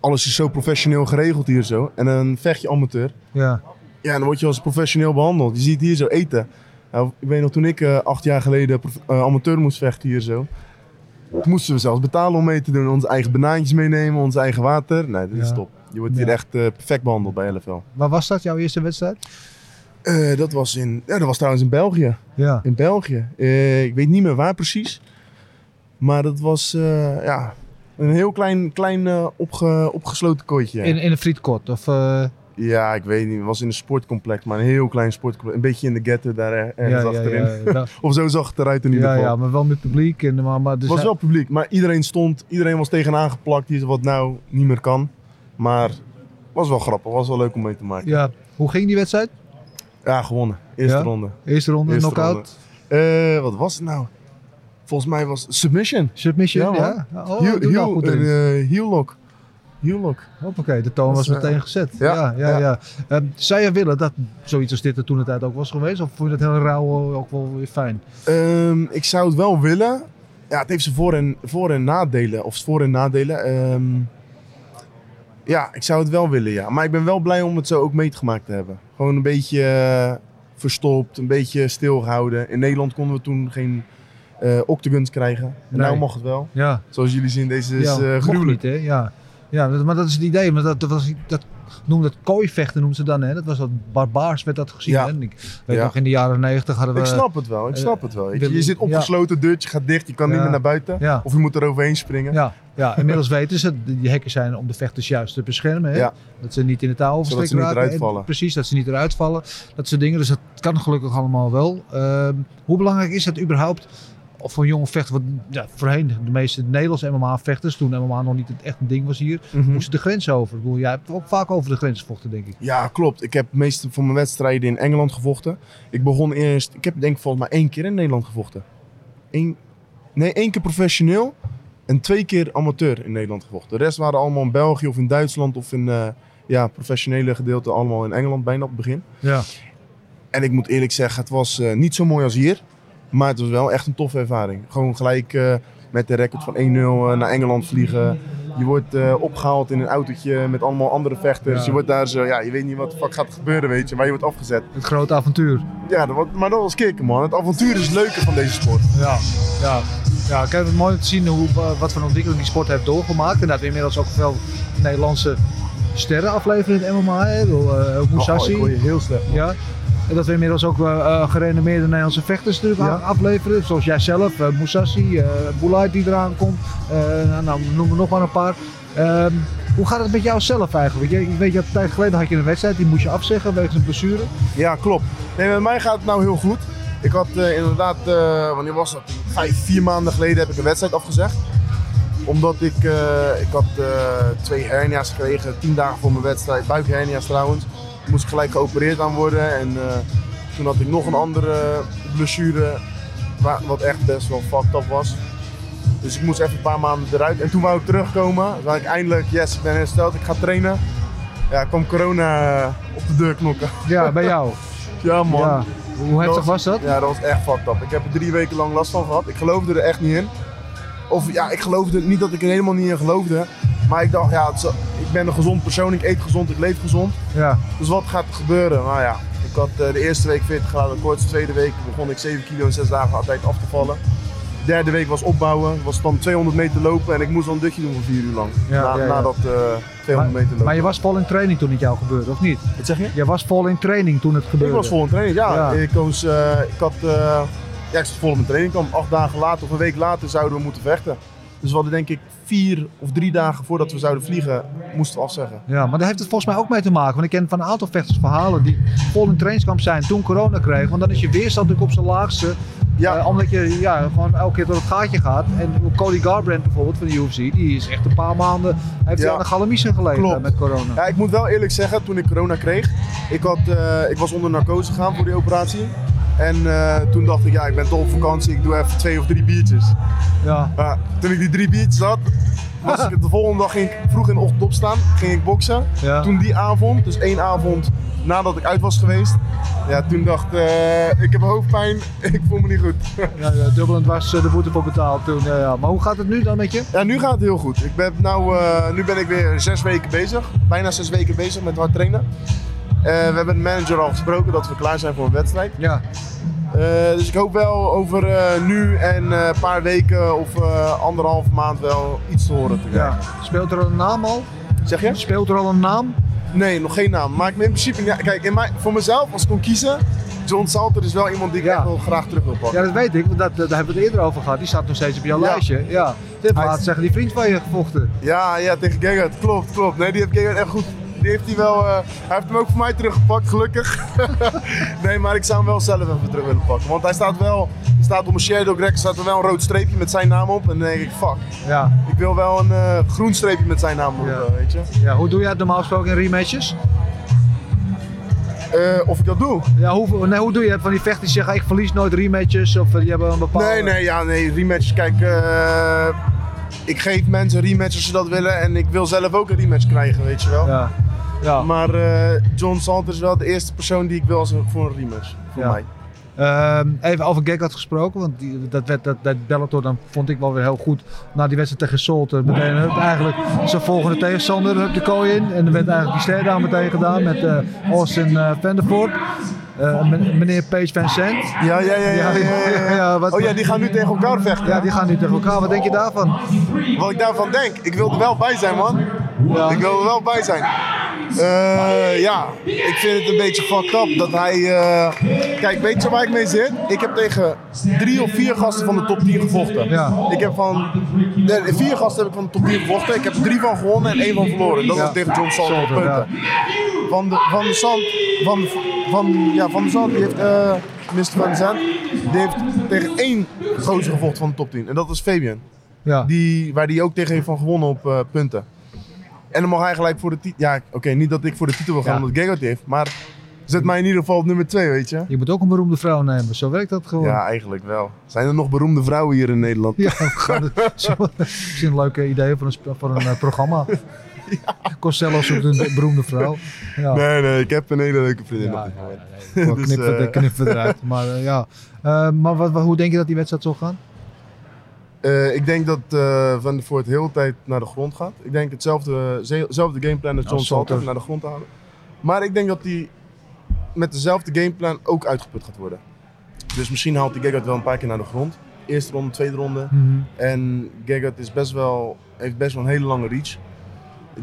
Speaker 5: Alles is zo professioneel geregeld hier zo. En dan vecht je amateur.
Speaker 1: Ja,
Speaker 5: Ja, dan word je als professioneel behandeld. Je ziet hier zo eten. Nou, ik weet nog, toen ik eh, acht jaar geleden eh, amateur moest vechten hier zo. Moesten we zelfs betalen om mee te doen. Onze eigen banaantjes meenemen, ons eigen water. Nee, dit is top. Je wordt hier echt eh, perfect behandeld bij LFL.
Speaker 1: waar was dat, jouw eerste wedstrijd?
Speaker 5: Eh, dat, was in, ja, dat was trouwens in België.
Speaker 1: Ja,
Speaker 5: In België. Eh, ik weet niet meer waar precies. Maar dat was ja, een heel klein, klein opge- opgesloten kooitje.
Speaker 1: in, in een frietkot of...
Speaker 5: Ja, ik weet niet. Het was in een sportcomplex, maar een heel klein sportcomplex. Een beetje in de ghetto daar ergens
Speaker 1: ja,
Speaker 5: achterin.
Speaker 1: ja, ja, (laughs)
Speaker 5: Of zo zag het eruit in ieder
Speaker 1: ja,
Speaker 5: geval.
Speaker 1: ja, maar wel met publiek. En, maar, maar dus
Speaker 5: Het was wel publiek, maar iedereen stond, iedereen was tegenaan geplakt, die wat nou niet meer kan. Maar het was wel grappig, was wel leuk om mee te maken.
Speaker 1: Ja, hoe ging die wedstrijd?
Speaker 5: Ja, gewonnen. Eerste ronde.
Speaker 1: Eerste ronde, knockout,
Speaker 5: Eh, wat was het nou? Volgens mij was submission.
Speaker 1: submission,
Speaker 5: Ja,
Speaker 1: ja? Oh,
Speaker 5: heel,
Speaker 1: nou
Speaker 5: heel, eh, heel lock. Heel lock.
Speaker 1: Hoppakee, de toon was
Speaker 5: is,
Speaker 1: meteen
Speaker 5: eh,
Speaker 1: gezet. Ja,
Speaker 5: ja,
Speaker 1: ja, ja.
Speaker 5: ja.
Speaker 1: Ehm, zou je willen dat zoiets als dit er toen de tijd ook was geweest? Of vond je dat heel rauw ook wel weer fijn?
Speaker 5: Ehm, ik zou het wel willen. Ja, het heeft zijn voor- en, voor- en nadelen. Of voor- en nadelen. Ehm, ja, ik zou het wel willen, ja. Maar ik ben wel blij om het zo ook meegemaakt te hebben. Gewoon een beetje eh, verstopt, een beetje stilgehouden. In Nederland konden we toen geen eh octagons krijgen. En
Speaker 1: Nee.
Speaker 5: nou mag het wel.
Speaker 1: Ja,
Speaker 5: Zoals jullie zien, deze is
Speaker 1: ja
Speaker 5: eh gruwelijk.
Speaker 1: niet hè? Ja. Ja, dat- maar dat is het idee. Maar dat, dat, was, dat noemde het kooivechten noemden ze dan hè? Dat was wat barbaars werd dat gezien.
Speaker 5: Ja.
Speaker 1: Hè? Ik weet
Speaker 5: Ja.
Speaker 1: nog in de jaren negentig hadden we...
Speaker 5: Ik snap het wel, ik
Speaker 1: eh,
Speaker 5: snap het wel. weet je. zit opgesloten, deurtje gaat dicht, je kan niet meer naar buiten.
Speaker 1: Ja.
Speaker 5: Of je moet er overheen springen.
Speaker 1: Ja, ja, inmiddels (laughs) weten ze, die hekken zijn om de vechters juist te beschermen. Hè?
Speaker 5: Ja.
Speaker 1: Dat ze niet in het touw
Speaker 5: Zodat
Speaker 1: oversteken
Speaker 5: ze niet
Speaker 1: raken. En. Precies, dat ze niet eruit vallen. Dat soort dingen. Dus dat kan gelukkig allemaal wel. Ehm, hoe belangrijk is het überhaupt of voor jonge vechter? Want ja, voorheen, de meeste Nederlandse MMA-vechters, toen MMA nog niet het echt een ding was hier,
Speaker 5: Mhm.
Speaker 1: moesten de grens over. Ik bedoel, jij hebt ook vaak over de grens gevochten, denk ik.
Speaker 5: Ja, klopt. Ik heb meestal van mijn wedstrijden in Engeland gevochten. Ik begon eerst, ik heb denk ik volgens mij één keer in Nederland gevochten. Eén, nee, één keer professioneel en twee keer amateur in Nederland gevochten. De rest waren allemaal in België of in Duitsland of in eh, ja, professionele gedeelte allemaal in Engeland bijna op het begin.
Speaker 1: Ja.
Speaker 5: En ik moet eerlijk zeggen, het was eh, niet zo mooi als hier. Maar het was wel echt een toffe ervaring. Gewoon gelijk eh, met de record van 1-0 eh, naar Engeland vliegen. Je wordt eh, opgehaald in een autootje met allemaal andere vechters.
Speaker 1: Ja.
Speaker 5: Je wordt daar zo, ja, je weet niet wat de fuck gaat gebeuren, weet je. Maar je wordt afgezet.
Speaker 1: Het grote avontuur.
Speaker 5: Ja, dat, maar dat was kicken, man. Het avontuur is het leuke van deze sport.
Speaker 1: Ja, ja. Ja, ik heb het mooi om te zien hoe, wat voor een ontwikkeling die sport heeft doorgemaakt. En dat we inmiddels ook veel Nederlandse sterren afleveren in het MMA. Hè. Eh, ook Musashi.
Speaker 5: Oh, ik hoor je heel slecht. man.
Speaker 1: Ja. Dat we inmiddels ook eh, gerenommeerde Nederlandse vechters natuurlijk
Speaker 5: Ja.
Speaker 1: afleveren. Zoals jijzelf, uh, Musashi, eh Boulay die eraan komt. Nou, nou, noem er nog maar een paar. Ehm, hoe gaat het met jou zelf eigenlijk? Weet je, weet je, een tijd geleden had je een wedstrijd, die moest je afzeggen wegens een blessure.
Speaker 5: Ja, klopt. Nee, met mij gaat het nou heel goed. Ik had inderdaad, wanneer was dat? Vijf, vier maanden geleden heb ik een wedstrijd afgezegd. Omdat ik, eh, ik had twee hernia's gekregen, tien dagen voor mijn wedstrijd. Buikhernia's trouwens. Moest gelijk geopereerd aan worden. En eh, toen had ik nog een andere blessure, wa- wat echt best wel fucked up was. Dus ik moest even een paar maanden eruit. En toen wou ik terugkomen. Toen had ik eindelijk, yes, ik ben hersteld, ik ga trainen. Ja, kwam corona op de deur knokken.
Speaker 1: Ja, bij jou. (laughs)
Speaker 5: Ja man.
Speaker 1: Ja. Hoe heftig was dat?
Speaker 5: Ja, dat was echt fucked up. Ik heb er drie weken lang last van gehad. Ik geloofde er echt niet in. Of ja, ik geloofde niet dat ik er helemaal niet in geloofde. Maar ik dacht, ja, is- ik ben een gezond persoon. Ik eet gezond, ik leef gezond.
Speaker 1: Ja.
Speaker 5: Dus wat gaat er gebeuren? Nou ja, ik had eh, de eerste week 40 graden koorts. De tweede week begon ik 7 kilo in 6 dagen altijd af te vallen. De derde week was opbouwen. Was dan 200 meter lopen. En ik moest dan een dutje doen voor 4 uur lang.
Speaker 1: Ja,
Speaker 5: na,
Speaker 1: ja, ja.
Speaker 5: na dat eh, 200 meter lopen.
Speaker 1: Maar je was vol in training toen het jou gebeurde, of niet?
Speaker 5: Wat zeg je?
Speaker 1: Je was vol in training toen het gebeurde.
Speaker 5: Ik was vol in training, ja. Ik, was, eh, ik had, eh, ja, ik zat vol in mijn training. kwam acht dagen later of een week later zouden we moeten vechten. Dus we hadden denk ik vier of drie dagen voordat we zouden vliegen, moesten we afzeggen.
Speaker 1: Ja, maar daar heeft het volgens mij ook mee te maken. Want ik ken van een aantal vechters verhalen die vol in trainingskamp zijn toen corona kregen. Want dan is je weerstand natuurlijk op zijn laagste.
Speaker 5: Ja.
Speaker 1: Eh, omdat je ja, gewoon elke keer door het gaatje gaat. En Cody Garbrandt bijvoorbeeld van de UFC, die is echt een paar maanden heeft
Speaker 5: Ja.
Speaker 1: aan de galamiezen gelegen
Speaker 5: Klopt.
Speaker 1: met corona.
Speaker 5: Ja, ik moet wel eerlijk zeggen, toen ik corona kreeg, ik, had, eh, ik was onder narcose gegaan voor die operatie. En eh, toen dacht ik, ja, ik ben toch op vakantie, ik doe even twee of drie biertjes.
Speaker 1: Ja.
Speaker 5: Toen ik die drie biertjes had, was ik de volgende dag ging ik vroeg in de ochtend opstaan, ging ik boksen.
Speaker 1: Ja.
Speaker 5: Toen die avond, dus één avond nadat ik uit was geweest, ja, toen dacht ik, ik heb hoofdpijn, (laughs) ik voel me niet goed.
Speaker 1: Ja, ja, dubbel en dwars eh, de boete voor betaald toen. Ja, ja. Maar hoe gaat het nu dan met je?
Speaker 5: Ja, nu gaat het heel goed. Ik ben nou, nu ben ik weer zes weken bezig. Bijna zes weken bezig met hard trainen. Eh, we hebben de manager al gesproken dat we klaar zijn voor een wedstrijd.
Speaker 1: Ja.
Speaker 5: Eh, dus ik hoop wel over eh, nu en een paar weken of anderhalve maand wel iets te horen te krijgen.
Speaker 1: ja. Speelt er al een naam al?
Speaker 5: Zeg je?
Speaker 1: Speelt er al een naam?
Speaker 5: Nee, nog geen naam. Maar ik in principe, ja, kijk, in mijn, voor mezelf, als ik kon kiezen, John Salter is wel iemand die ik
Speaker 1: Ja.
Speaker 5: echt wel graag terug wil pakken.
Speaker 1: Ja, dat weet ik. Want dat, daar hebben we het eerder over gehad. Die staat nog steeds op jouw
Speaker 5: Ja.
Speaker 1: lijstje. Ja. Dit laat zeggen die vriend van je gevochten.
Speaker 5: Ja, ja, tegen Gegard. Klopt, klopt. Nee, die heeft Gegard echt goed. Die heeft hij wel. eh, hij heeft hem ook voor mij teruggepakt, gelukkig. (laughs) nee, maar ik zou hem wel zelf even terug willen pakken. Want hij staat wel. Staat op mijn Shadow Greg staat er wel een rood streepje met zijn naam op. En dan denk ik, fuck.
Speaker 1: Ja.
Speaker 5: Ik wil wel een eh, groen streepje met zijn naam op,
Speaker 1: Ja.
Speaker 5: eh, weet je.
Speaker 1: ja. Hoe doe jij het normaal gesproken in rematches?
Speaker 5: Of ik dat doe?
Speaker 1: Ja, hoe, nee, hoe doe je het van die vechters die zeggen ik verlies nooit rematches of die hebben een bepaalde...
Speaker 5: Nee, nee, ja, nee. Rematches, kijk. ik geef mensen rematches als ze dat willen. En ik wil zelf ook een rematch krijgen, weet je wel.
Speaker 1: Ja. Ja.
Speaker 5: Maar eh, John Salter is wel de eerste persoon die ik wil als een, voor een rematch. Voor
Speaker 1: Ja.
Speaker 5: mij.
Speaker 1: Ehm, even over Gekhat gesproken, want die, dat, werd, dat, dat Bellator dan vond ik wel weer heel goed. Na die wedstrijd tegen Solter, meteen hup, eigenlijk zijn volgende tegenstander hup de kooi in. En er werd eigenlijk die ster daar meteen gedaan met eh, Austin eh Vandervoort. Eh, men- meneer Paige Vincent.
Speaker 5: Ja, ja, ja. ja, ja, ja, ja.
Speaker 1: ja, wat-
Speaker 5: oh ja, die gaan nu tegen elkaar vechten.
Speaker 1: Ja, die gaan nu tegen elkaar. Wat denk je daarvan?
Speaker 5: Wat ik daarvan denk, ik wil er wel bij zijn, man.
Speaker 1: Ja.
Speaker 5: Ik wil er wel bij zijn. Eh, ja, ik vind het een beetje fucked up dat hij. eh, Kijk, weet je waar ik mee zit? Ik heb tegen drie of vier gasten van de top 10 gevochten.
Speaker 1: Ja.
Speaker 5: Ik heb van. Nee, vier gasten heb ik van de top 10 gevochten. Ik heb er drie van gewonnen en één van verloren. Dat was tegen John. Salter, punten. Van de, van de Zand. Van, van, ja, van de Zand, die heeft. Mr. Van Zand. Die heeft tegen één gozer gevochten van de top 10. En dat is Fabian.
Speaker 1: Ja.
Speaker 5: Die, waar die ook tegen heeft van gewonnen op punten. En dan mag hij gelijk voor de titel. Ja, oké, niet dat ik voor de titel wil gaan
Speaker 1: Ja.
Speaker 5: omdat Gegard heeft. Maar zet mij in ieder geval op nummer 2, weet je.
Speaker 1: Je moet ook een beroemde vrouw nemen, zo werkt dat gewoon.
Speaker 5: Ja, eigenlijk wel. Zijn er nog beroemde vrouwen hier in Nederland?
Speaker 1: Ja, zo- (laughs) misschien een leuke idee voor een, voor een eh, programma. (laughs) Costello zoekt een beroemde vrouw. Ja.
Speaker 5: Nee, nee, ik heb een hele leuke vriendin
Speaker 1: Ja,
Speaker 5: op dit
Speaker 1: ja,
Speaker 5: moment.
Speaker 1: ja, nee. (laughs)
Speaker 5: Dus,
Speaker 1: knippen,
Speaker 5: eh,
Speaker 1: eruit. Maar eh, ja. Maar wat, wat- hoe denk je dat die wedstrijd zal gaan?
Speaker 5: Eh, ik denk dat eh Van der Voort de hele tijd naar de grond gaat. Ik denk hetzelfde, ze- hetzelfde gameplan als John
Speaker 1: Als Salter.
Speaker 5: Naar de grond te houden. Maar ik denk dat hij met dezelfde gameplan ook uitgeput gaat worden. Dus misschien haalt hij Gegard wel een paar keer naar de grond. Eerste ronde, tweede ronde. En Gegard is best wel, heeft best wel een hele lange reach.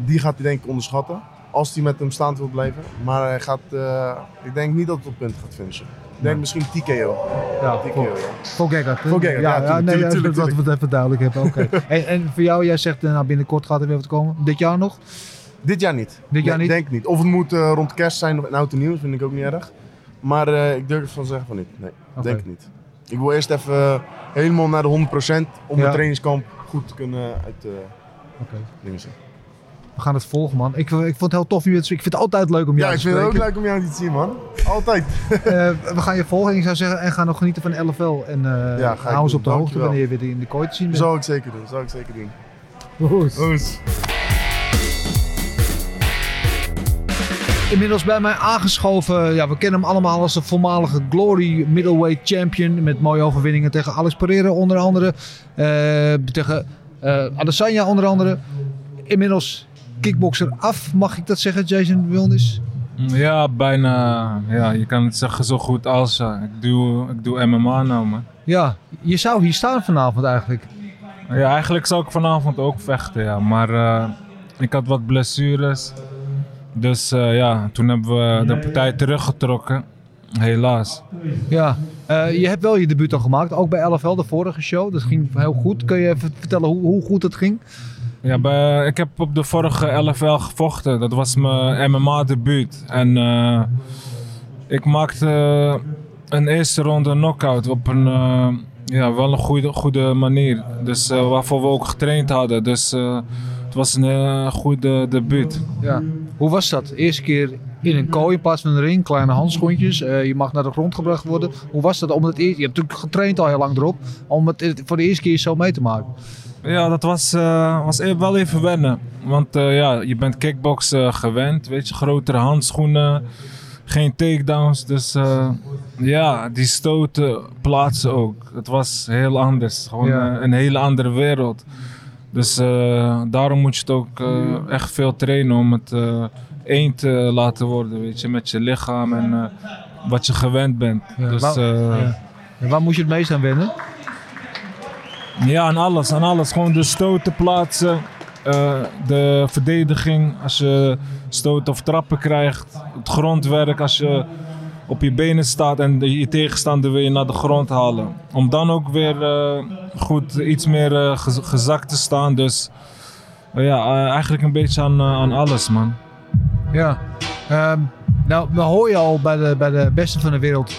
Speaker 5: Die gaat hij denk ik onderschatten. Als hij met hem staand wil blijven. Maar hij gaat, eh, ik denk niet dat het op punt gaat finishen. Denk misschien TKO.
Speaker 1: Ja,
Speaker 5: TKO,
Speaker 1: voor,
Speaker 5: ja.
Speaker 1: voor Gegard. hè?
Speaker 5: Voor Gegard, ja, tuurlijk,
Speaker 1: nee,
Speaker 5: tuurlijk,
Speaker 1: dat-
Speaker 5: tuurlijk,
Speaker 1: Dat we het even duidelijk hebben. Oké. (laughs) en, en voor jou, jij zegt eh, nou, binnenkort gaat er weer wat komen. Dit jaar nog?
Speaker 5: Dit jaar niet.
Speaker 1: Dit jaar niet?
Speaker 5: denk niet. Of het moet eh, rond kerst zijn of in oud en nieuw, vind ik ook niet erg. Maar eh, ik durf van zeggen van niet. Nee, denk ik niet. Ik wil eerst even helemaal naar de 100% om
Speaker 1: Ja.
Speaker 5: mijn trainingskamp goed te kunnen uit de
Speaker 1: Oké.
Speaker 5: dingen zetten.
Speaker 1: We gaan het volgen, man. Ik, ik vond het heel tof. te- Ik vind het altijd leuk om jou
Speaker 5: Ja, ik
Speaker 1: te
Speaker 5: vind het ook
Speaker 1: spreken.
Speaker 5: leuk om jou te zien, man. Altijd. (laughs)
Speaker 1: Eh, we gaan je volgen. En ik zou zeggen, en ga nog genieten van LFL. En eh
Speaker 5: Ja,
Speaker 1: hou ons op de hoogte wanneer je weer in de kooi te zien bent.
Speaker 5: Zou ik zeker doen, zou ik zeker doen.
Speaker 1: Goed.
Speaker 5: Oes.
Speaker 1: Inmiddels bij mij aangeschoven. Ja, we kennen hem allemaal als de voormalige Glory Middleweight Champion. Met mooie overwinningen tegen Alex Pereira onder andere. Eh, tegen eh Adesanya onder andere. Inmiddels kickboxer af, mag ik dat zeggen, Jason Wilnis?
Speaker 6: Ja, bijna. Ja, je kan het zeggen zo goed als. eh, ik, doe, ik doe MMA nou, man.
Speaker 1: Ja, je zou hier staan vanavond eigenlijk.
Speaker 6: Ja, eigenlijk zou ik vanavond ook vechten, ja. Maar eh, ik had wat blessures. Dus eh, ja, toen hebben we de partij teruggetrokken. helaas.
Speaker 1: Ja, je hebt wel je debuut al gemaakt, ook bij LFL, de vorige show. Dat ging heel goed. Kun je even vertellen hoe, hoe goed het ging?
Speaker 6: Ja, ik heb op de vorige LFL gevochten. Dat was mijn MMA-debuut. En eh, ik maakte een eerste ronde knockout op een eh, ja, wel een goede, goede manier. Dus eh, waarvoor we ook getraind hadden. Dus het was een goede debuut.
Speaker 1: Ja. Hoe was dat? Eerste keer in een kooi in plaats een ring, kleine handschoentjes. Je mag naar de grond gebracht worden. Hoe was dat? Om het eerst, je hebt natuurlijk getraind al heel lang erop. Om het voor de eerste keer zo mee te maken.
Speaker 6: Ja, dat was, eh, was e- wel even wennen. Want eh, ja, je bent kickboksen gewend, weet je, grotere handschoenen, geen takedowns. Dus eh, ja, die stoten plaatsen ook. Het was heel anders, gewoon
Speaker 1: Ja.
Speaker 6: een hele andere wereld. Dus daarom moet je het ook echt veel trainen om het één te laten worden, weet je, met je lichaam en wat je gewend bent.
Speaker 1: Ja,
Speaker 6: dus,
Speaker 1: waar- ja. En waar moet je het meest aan wennen?
Speaker 6: Ja, aan alles, aan alles. Gewoon de stoten plaatsen, eh, de verdediging als je stoot of trappen krijgt, het grondwerk als je op je benen staat en je tegenstander wil je naar de grond halen. Om dan ook weer eh, goed iets meer eh, gez- gezakt te staan. Dus ja, eigenlijk een beetje aan, aan alles, man.
Speaker 1: Ja. Ehm, nou, dan hoor je al bij de, bij de beste van de wereld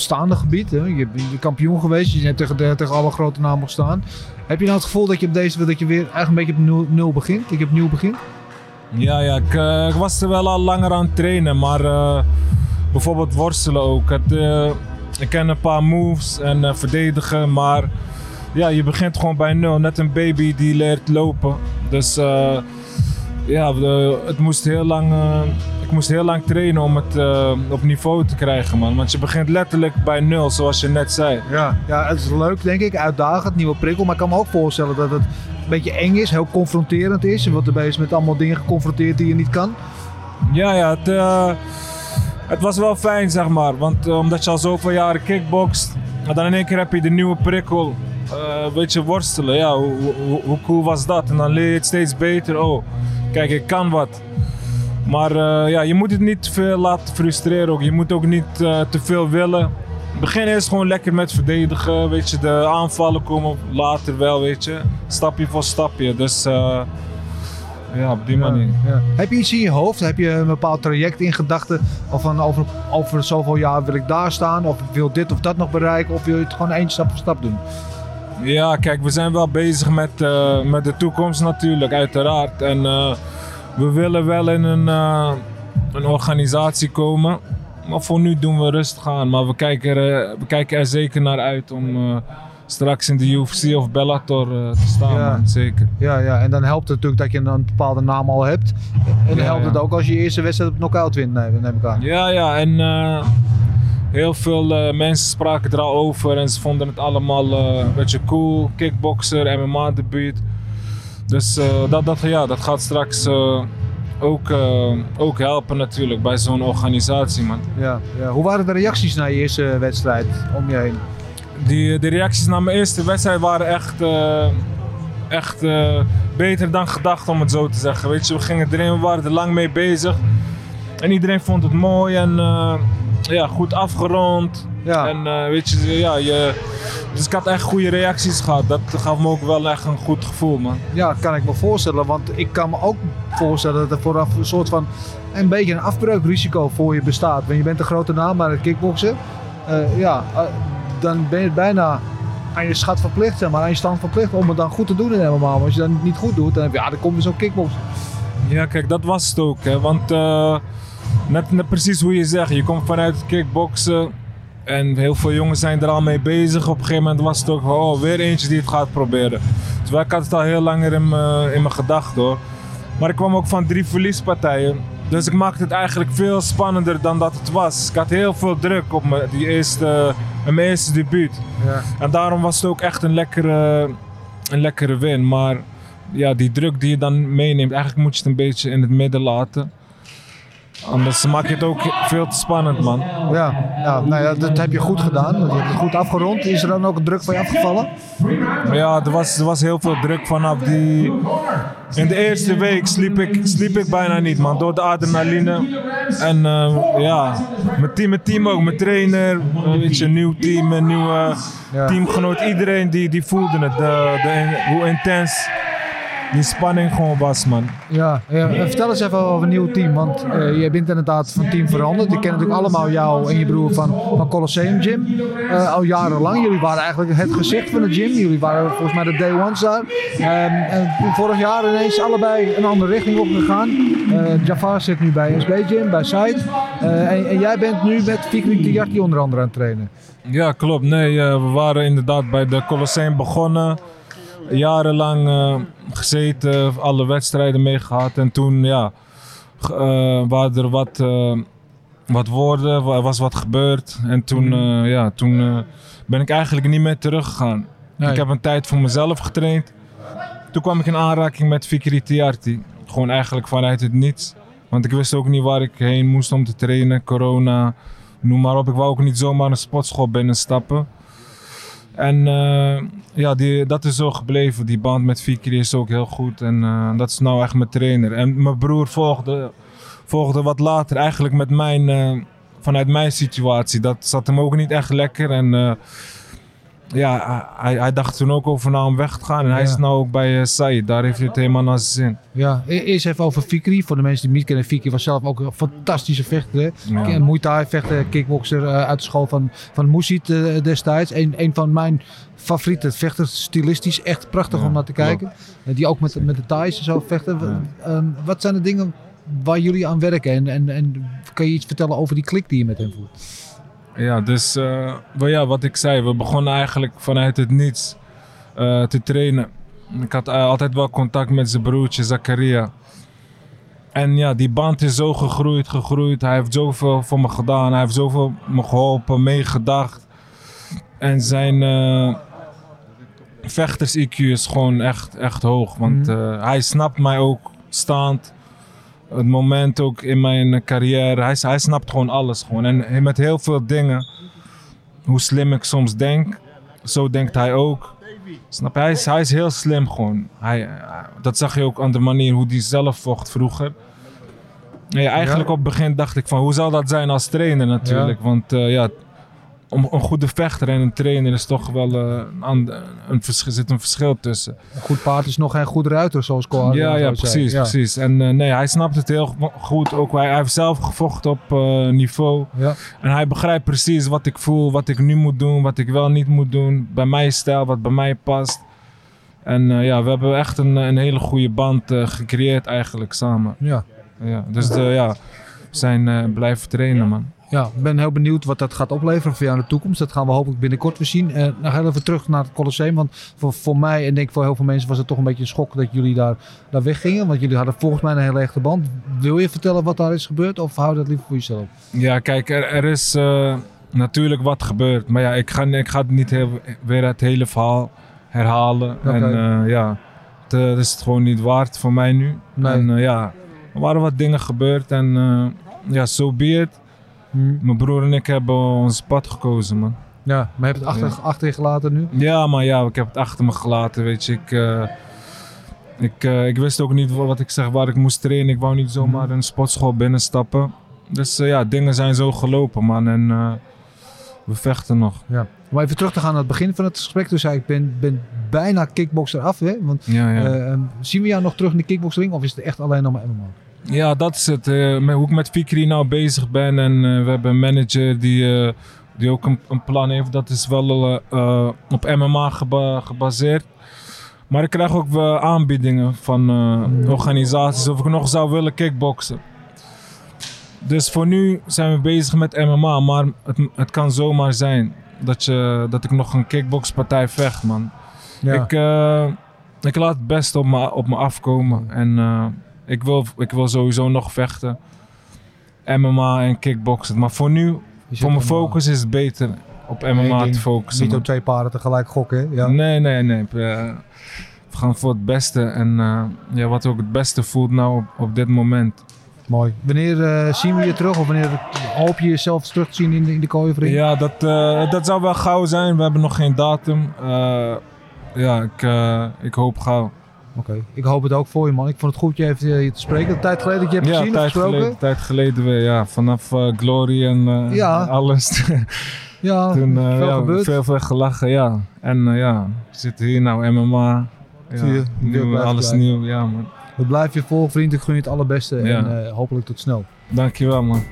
Speaker 1: staande gebied. Hè? Je bent kampioen geweest, je hebt tegen, tegen alle grote namen gestaan. Heb je nou het gevoel dat je op deze dat je weer eigenlijk een beetje op nul, begint? Dat je opnieuw begint?
Speaker 6: Ja, ja ik, eh, ik was er wel al langer aan het trainen, maar eh, bijvoorbeeld worstelen ook. Eh, ik ken een paar moves en verdedigen, maar ja, je begint gewoon bij nul. Net een baby die leert lopen. Dus ja, de- het moest heel lang, eh, ik moest heel lang trainen om het eh, op niveau te krijgen, man. Want je begint letterlijk bij nul, zoals je net zei.
Speaker 1: Ja. ja, het is leuk denk ik, uitdagend, nieuwe prikkel. Maar ik kan me ook voorstellen dat het een beetje eng is, heel confronterend is. Je wordt erbij met allemaal dingen geconfronteerd die je niet kan.
Speaker 6: Ja, ja, het, eh, het was wel fijn, zeg maar. Want omdat je al zoveel jaren kickbokst, en dan in één keer heb je de nieuwe prikkel. eh weet je, worstelen. Ja, hoe, hoe, hoe cool was dat? En dan leer je het steeds beter. Oh, kijk, ik kan wat. Maar eh, ja, je moet het niet te veel laten frustreren ook. Je moet ook niet eh, te veel willen. Begin eerst gewoon lekker met verdedigen. Weet je, de aanvallen komen later wel, weet je. Stapje voor stapje. Dus eh, ja, op die manier.
Speaker 1: Ja. Heb je iets in je hoofd? Heb je een bepaald traject in gedachten? Of van over, over zoveel jaar wil ik daar staan? Of ik wil dit of dat nog bereiken? Of wil je het gewoon één stap voor stap doen?
Speaker 6: Ja, kijk, we zijn wel bezig met, eh, met de toekomst natuurlijk, uiteraard. En eh, we willen wel in een, eh, een organisatie komen. Maar voor nu doen we rustig aan. Maar we kijken er, we kijken er zeker naar uit om straks in de UFC of Bellator te staan.
Speaker 1: Ja.
Speaker 6: man. Zeker.
Speaker 1: Ja, ja, en dan helpt het natuurlijk dat je een bepaalde naam al hebt. En dan
Speaker 6: Ja,
Speaker 1: helpt
Speaker 6: ja.
Speaker 1: het ook als je je eerste wedstrijd op knockout wint, neem, ik aan.
Speaker 6: Ja, ja, en heel veel eh, mensen spraken er al over en ze vonden het allemaal eh, een beetje cool. Kickboxer, MMA-debuut. Dus eh, dat, dat, ja, dat gaat straks ook, ook helpen natuurlijk bij zo'n organisatie, man.
Speaker 1: Ja, ja. Hoe waren de reacties na je eerste wedstrijd om je heen?
Speaker 6: Die, de reacties na mijn eerste wedstrijd waren echt, echt beter dan gedacht, om het zo te zeggen. Weet je, we gingen erin, we waren er lang mee bezig. En iedereen vond het mooi en ja, goed afgerond.
Speaker 1: Ja.
Speaker 6: En eh, weet je, ja, je, dus ik had echt goede reacties gehad. Dat gaf me ook wel echt een goed gevoel, man.
Speaker 1: Ja, kan ik me voorstellen. Want ik kan me ook voorstellen dat er vooraf een soort van een beetje een afbreukrisico voor je bestaat. Want je bent een grote naam bij het kickboksen. Eh, ja, eh, dan ben je bijna aan je schat verplicht, zeg maar, aan je stand verplicht om het dan goed te doen in MMA. Maar als je dat niet goed doet, dan heb je, ja, dan komt weer zo'n kickbox.
Speaker 6: Ja, kijk, dat was het ook. Hè. Want net, net precies hoe je zegt, je komt vanuit kickboksen. En heel veel jongens zijn er al mee bezig. Op een gegeven moment was het ook, oh, weer eentje die het gaat proberen. Terwijl ik had het al heel langer in mijn in mijn gedachten hoor. Maar ik kwam ook van drie verliespartijen. Dus ik maakte het eigenlijk veel spannender dan dat het was. Ik had heel veel druk op me, die eerste, mijn eerste debuut.
Speaker 1: Ja.
Speaker 6: En daarom was het ook echt een lekkere, een lekkere win. Maar ja, die druk die je dan meeneemt, eigenlijk moet je het een beetje in het midden laten. Anders maak je het ook veel te spannend, man.
Speaker 1: Ja, ja, nou ja, dat heb je goed gedaan. Je hebt het goed afgerond. Is er dan ook een druk van je afgevallen?
Speaker 6: Ja, er was, er was heel veel druk vanaf die in de eerste week sliep ik, sliep ik bijna niet, man. Door de adrenaline. En eh, ja, mijn team, mijn team ook, mijn trainer, eh, weet je, een nieuw team, een nieuwe
Speaker 1: Ja.
Speaker 6: teamgenoot. Iedereen die, die voelde het, de, de, hoe intens die spanning gewoon was, man.
Speaker 1: Ja, ja, en vertel eens even over een nieuw team. Want eh, je bent inderdaad van team veranderd. Ik ken natuurlijk allemaal jou en je broer van, van Colosseum Gym. Eh, al jarenlang. Jullie waren eigenlijk het gezicht van de gym. Jullie waren volgens mij de day ones daar. Ehm, en toen vorig jaar ineens allebei een andere richting opgegaan. Eh Jafar zit nu bij SB Gym, bij Site. Eh, en, en jij bent nu met Fikri Tijarti onder andere aan het trainen.
Speaker 6: Ja, klopt. Nee, eh, we waren inderdaad bij de Colosseum begonnen. Jarenlang eh, gezeten, alle wedstrijden meegehad. En toen, ja, eh, waren er wat, eh, wat woorden, was wat gebeurd. En toen, eh, ja, toen ben ik eigenlijk niet meer teruggegaan.
Speaker 1: Nee.
Speaker 6: Ik heb een tijd voor mezelf getraind. Toen kwam ik in aanraking met Fikri Tiarti. Gewoon eigenlijk vanuit het niets. Want ik wist ook niet waar ik heen moest om te trainen. Corona, noem maar op. Ik wou ook niet zomaar een sportschool binnenstappen. En eh, ja, die, dat is zo gebleven. Die band met Fikri is ook heel goed. En eh, dat is nou echt mijn trainer. En mijn broer volgde, volgde wat later eigenlijk met mijn, eh, vanuit mijn situatie. Dat zat hem ook niet echt lekker. En ja, hij, hij dacht toen ook over na om weg te gaan. En hij is nou ook bij uh, Said. Daar heeft hij het helemaal naar zijn zin.
Speaker 1: Ja, e- eerst even over Fikri. Voor de mensen die hem niet kennen, Fikri was zelf ook een fantastische vechter.
Speaker 6: Ja.
Speaker 1: Muay Thai vechter, kickboxer eh, uit de school van, van Musit eh, destijds. Een, een van mijn favoriete vechters, stilistisch. Echt prachtig
Speaker 6: Ja,
Speaker 1: om naar te kijken. Eh, die ook met, met de Thais en zo vechten. Ehm, wat zijn de dingen waar jullie aan werken? En, en, en kan je iets vertellen over die klik die je met hem voert?
Speaker 6: Ja, dus eh, ja, wat ik zei, we begonnen eigenlijk vanuit het niets eh, te trainen. Ik had eh, altijd wel contact met zijn broertje Zakaria. En ja, die band is zo gegroeid, gegroeid. Hij heeft zoveel voor me gedaan. Hij heeft zoveel me geholpen, meegedacht. En zijn vechters-IQ is gewoon echt, echt hoog. Want
Speaker 1: Mhm.
Speaker 6: hij snapt mij ook staand. Het moment ook in mijn carrière. Hij, hij snapt gewoon alles. Gewoon. En met heel veel dingen, hoe slim ik soms denk, zo denkt hij ook. Snap je? Hij is, hij is heel slim gewoon. Hij, eh, dat zag je ook aan de manier hoe hij zelf vocht vroeger. Ja, eigenlijk
Speaker 1: Ja.
Speaker 6: op het begin dacht ik van hoe zou dat zijn als trainer natuurlijk. Want eh, ja, om, een goede vechter en een trainer is toch wel eh, een, een verschil, zit een verschil tussen.
Speaker 1: Een goed paard is nog geen goed ruiter, zoals Cor
Speaker 6: Ja, ja, precies,
Speaker 1: Ja.
Speaker 6: precies. En eh, nee, hij snapt het heel go- goed. Ook hij, hij heeft zelf gevochten op eh, niveau.
Speaker 1: Ja.
Speaker 6: En hij begrijpt precies wat ik voel, wat ik nu moet doen, wat ik wel niet moet doen. Bij mijn stijl, wat bij mij past. En ja, we hebben echt een, een hele goede band gecreëerd eigenlijk samen.
Speaker 1: Ja.
Speaker 6: Ja, dus ja, we zijn blijven trainen, man.
Speaker 1: Ja, ik ben heel benieuwd wat dat gaat opleveren voor jou in de toekomst. Dat gaan we hopelijk binnenkort weer zien. Eh nog heel even terug naar het Colosseum. Want voor, voor mij en denk voor heel veel mensen was het toch een beetje een schok dat jullie daar, daar weggingen. Want jullie hadden volgens mij een hele echte band. Wil je vertellen wat daar is gebeurd of hou dat liever voor jezelf?
Speaker 6: Ja, kijk, er, er is eh, natuurlijk wat gebeurd. Maar ja, ik ga, ik ga het niet heel- weer het hele verhaal herhalen. En eh, ja, het, eh, dat is het gewoon niet waard voor mij nu.
Speaker 1: Nee.
Speaker 6: En ja, er waren wat dingen gebeurd en ja, so be it. Mijn broer en ik hebben ons pad gekozen, man.
Speaker 1: Ja, maar heb je het achter, achter je gelaten nu?
Speaker 6: Ja, maar ja, ik heb het achter me gelaten, weet je. Ik, eh, ik, eh, ik wist ook niet wat ik zeg, waar ik moest trainen. Ik wou niet zomaar een sportschool binnenstappen. Dus eh, ja, dingen zijn zo gelopen, man. En we vechten nog.
Speaker 1: Ja. Om even terug te gaan naar het begin van het gesprek. Dus zei ik ben, ben bijna kickboxer af. Hè? Want,
Speaker 6: Ja, ja.
Speaker 1: eh, ehm, zien we jou nog terug in de kickboxring of is het echt alleen nog maar MMA?
Speaker 6: Ja, dat is het. eh, hoe ik met Fikri nou bezig ben. En eh, we hebben een manager die, eh, die ook een, een plan heeft. Dat is wel op MMA geba- gebaseerd. Maar ik krijg ook aanbiedingen van eh, organisaties of ik nog zou willen kickboksen. Dus voor nu zijn we bezig met MMA. Maar het, het kan zomaar zijn dat, je, dat ik nog een kickboxpartij vecht, man.
Speaker 1: Ja.
Speaker 6: Ik, ik laat het best op me, op me afkomen. En ik, wil, ik wil sowieso nog vechten. MMA en kickboksen. Maar voor nu, voor mijn focus is het beter op MMA
Speaker 1: ding,
Speaker 6: te focussen.
Speaker 1: Niet op twee paarden tegelijk gokken. Ja.
Speaker 6: Nee, nee, nee. eh, we gaan voor het beste. En eh, ja, wat ook het beste voelt nou op, op dit moment.
Speaker 1: Mooi. Wanneer eh, zien we je terug? Of wanneer hoop je jezelf terug te zien in de, in de?
Speaker 6: Ja, dat, dat zou wel gauw zijn. We hebben nog geen datum. Ja, ik, ik hoop gauw.
Speaker 1: Oké, ik hoop het ook voor je man. Ik vond het goed je even eh, je te spreken. Een tijd geleden dat je hebt
Speaker 6: Ja,
Speaker 1: gezien
Speaker 6: tijd
Speaker 1: gesproken.
Speaker 6: geleden, tijd geleden weer, ja. Vanaf eh, Glory en eh,
Speaker 1: Ja.
Speaker 6: alles. (laughs)
Speaker 1: Ja,
Speaker 6: Toen
Speaker 1: veel
Speaker 6: ja,
Speaker 1: gebeurd.
Speaker 6: veel, veel gelachen, ja. En ja, we zitten hier nou, MMA.
Speaker 1: Je,
Speaker 6: Ja,
Speaker 1: weer
Speaker 6: nieuw, alles
Speaker 1: blijven.
Speaker 6: nieuw, ja man.
Speaker 1: We blijven je volgen, vriend. Ik gun je het allerbeste. En hopelijk tot snel.
Speaker 6: Dankjewel man.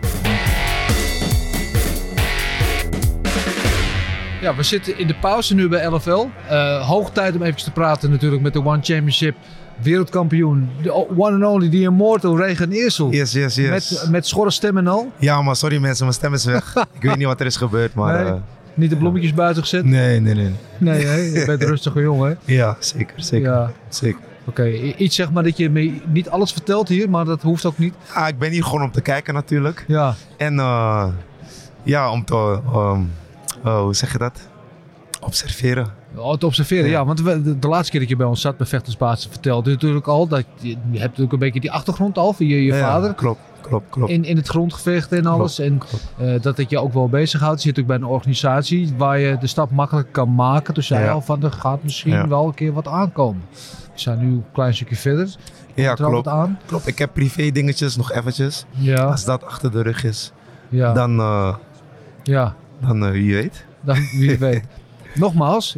Speaker 1: Ja, we zitten in de pauze nu bij LFL. Eh, hoog tijd om even te praten natuurlijk met de One Championship wereldkampioen. De one and only, the immortal Regen Eersel.
Speaker 7: Yes, yes, yes.
Speaker 1: Met, met schorre stem en al.
Speaker 7: Ja, maar sorry mensen, mijn stem is weg. (laughs) ik weet niet wat er is gebeurd, maar...
Speaker 1: Nee.
Speaker 7: eh,
Speaker 1: Niet de bloemetjes buiten gezet.
Speaker 7: nee, nee, nee.
Speaker 1: Nee, hè? je bent een rustige jongen. hè? (laughs)
Speaker 7: Ja, zeker, zeker.
Speaker 1: Ja.
Speaker 7: zeker.
Speaker 1: Oké, iets zeg maar dat je me niet alles vertelt hier, maar dat hoeft ook niet.
Speaker 7: Ah, ik ben hier gewoon om te kijken natuurlijk.
Speaker 1: Ja,
Speaker 7: En eh, ja, om te... eh, hoe zeg je dat? Observeren.
Speaker 1: oh, te observeren. Ja,
Speaker 7: Ja.
Speaker 1: want we- de, de laatste keer dat je bij ons zat bij Vechtersbasis vertelde je natuurlijk al dat je, je hebt natuurlijk een beetje die achtergrond al van je, je
Speaker 7: Ja,
Speaker 1: vader.
Speaker 7: Klopt, klopt, klopt.
Speaker 1: In, in het grondgevecht en alles. en
Speaker 7: klopt.
Speaker 1: eh, dat het je ook wel bezighoudt. Je zit ook bij een organisatie waar je de stap makkelijk kan maken. Toen zei je al van er gaat misschien
Speaker 7: Ja.
Speaker 1: wel een keer wat aankomen. We zijn nu een klein stukje verder.
Speaker 7: Ja,
Speaker 1: aan?
Speaker 7: klopt. Ik heb privé dingetjes nog eventjes.
Speaker 1: Ja,
Speaker 7: Als dat achter de rug is,
Speaker 1: ja,
Speaker 7: dan, eh,
Speaker 1: ja.
Speaker 7: Dan eh, wie weet.
Speaker 1: Dan, wie (laughs) weet. Nogmaals,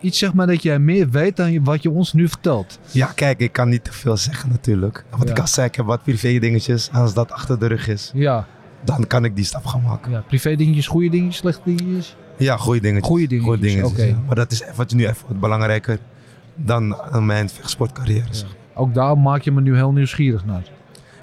Speaker 1: iets zeg maar dat jij meer weet dan wat je ons nu vertelt.
Speaker 7: Ja, kijk, ik kan niet te veel zeggen natuurlijk. Wat
Speaker 1: Ja.
Speaker 7: ik al zei, ik heb wat privé dingetjes. Als dat achter de rug is,
Speaker 1: Ja,
Speaker 7: dan kan ik die stap gaan maken.
Speaker 1: ja privé dingetjes, goede dingetjes, slechte dingetjes.
Speaker 7: Ja, goede dingetjes.
Speaker 1: Goeie dingetjes,
Speaker 7: Goeie dingetjes, ja. Maar dat is eventjes nu even wat belangrijker dan aan mijn vechtsportcarrière. zeg.
Speaker 1: Ook daar maak je me nu heel nieuwsgierig naar.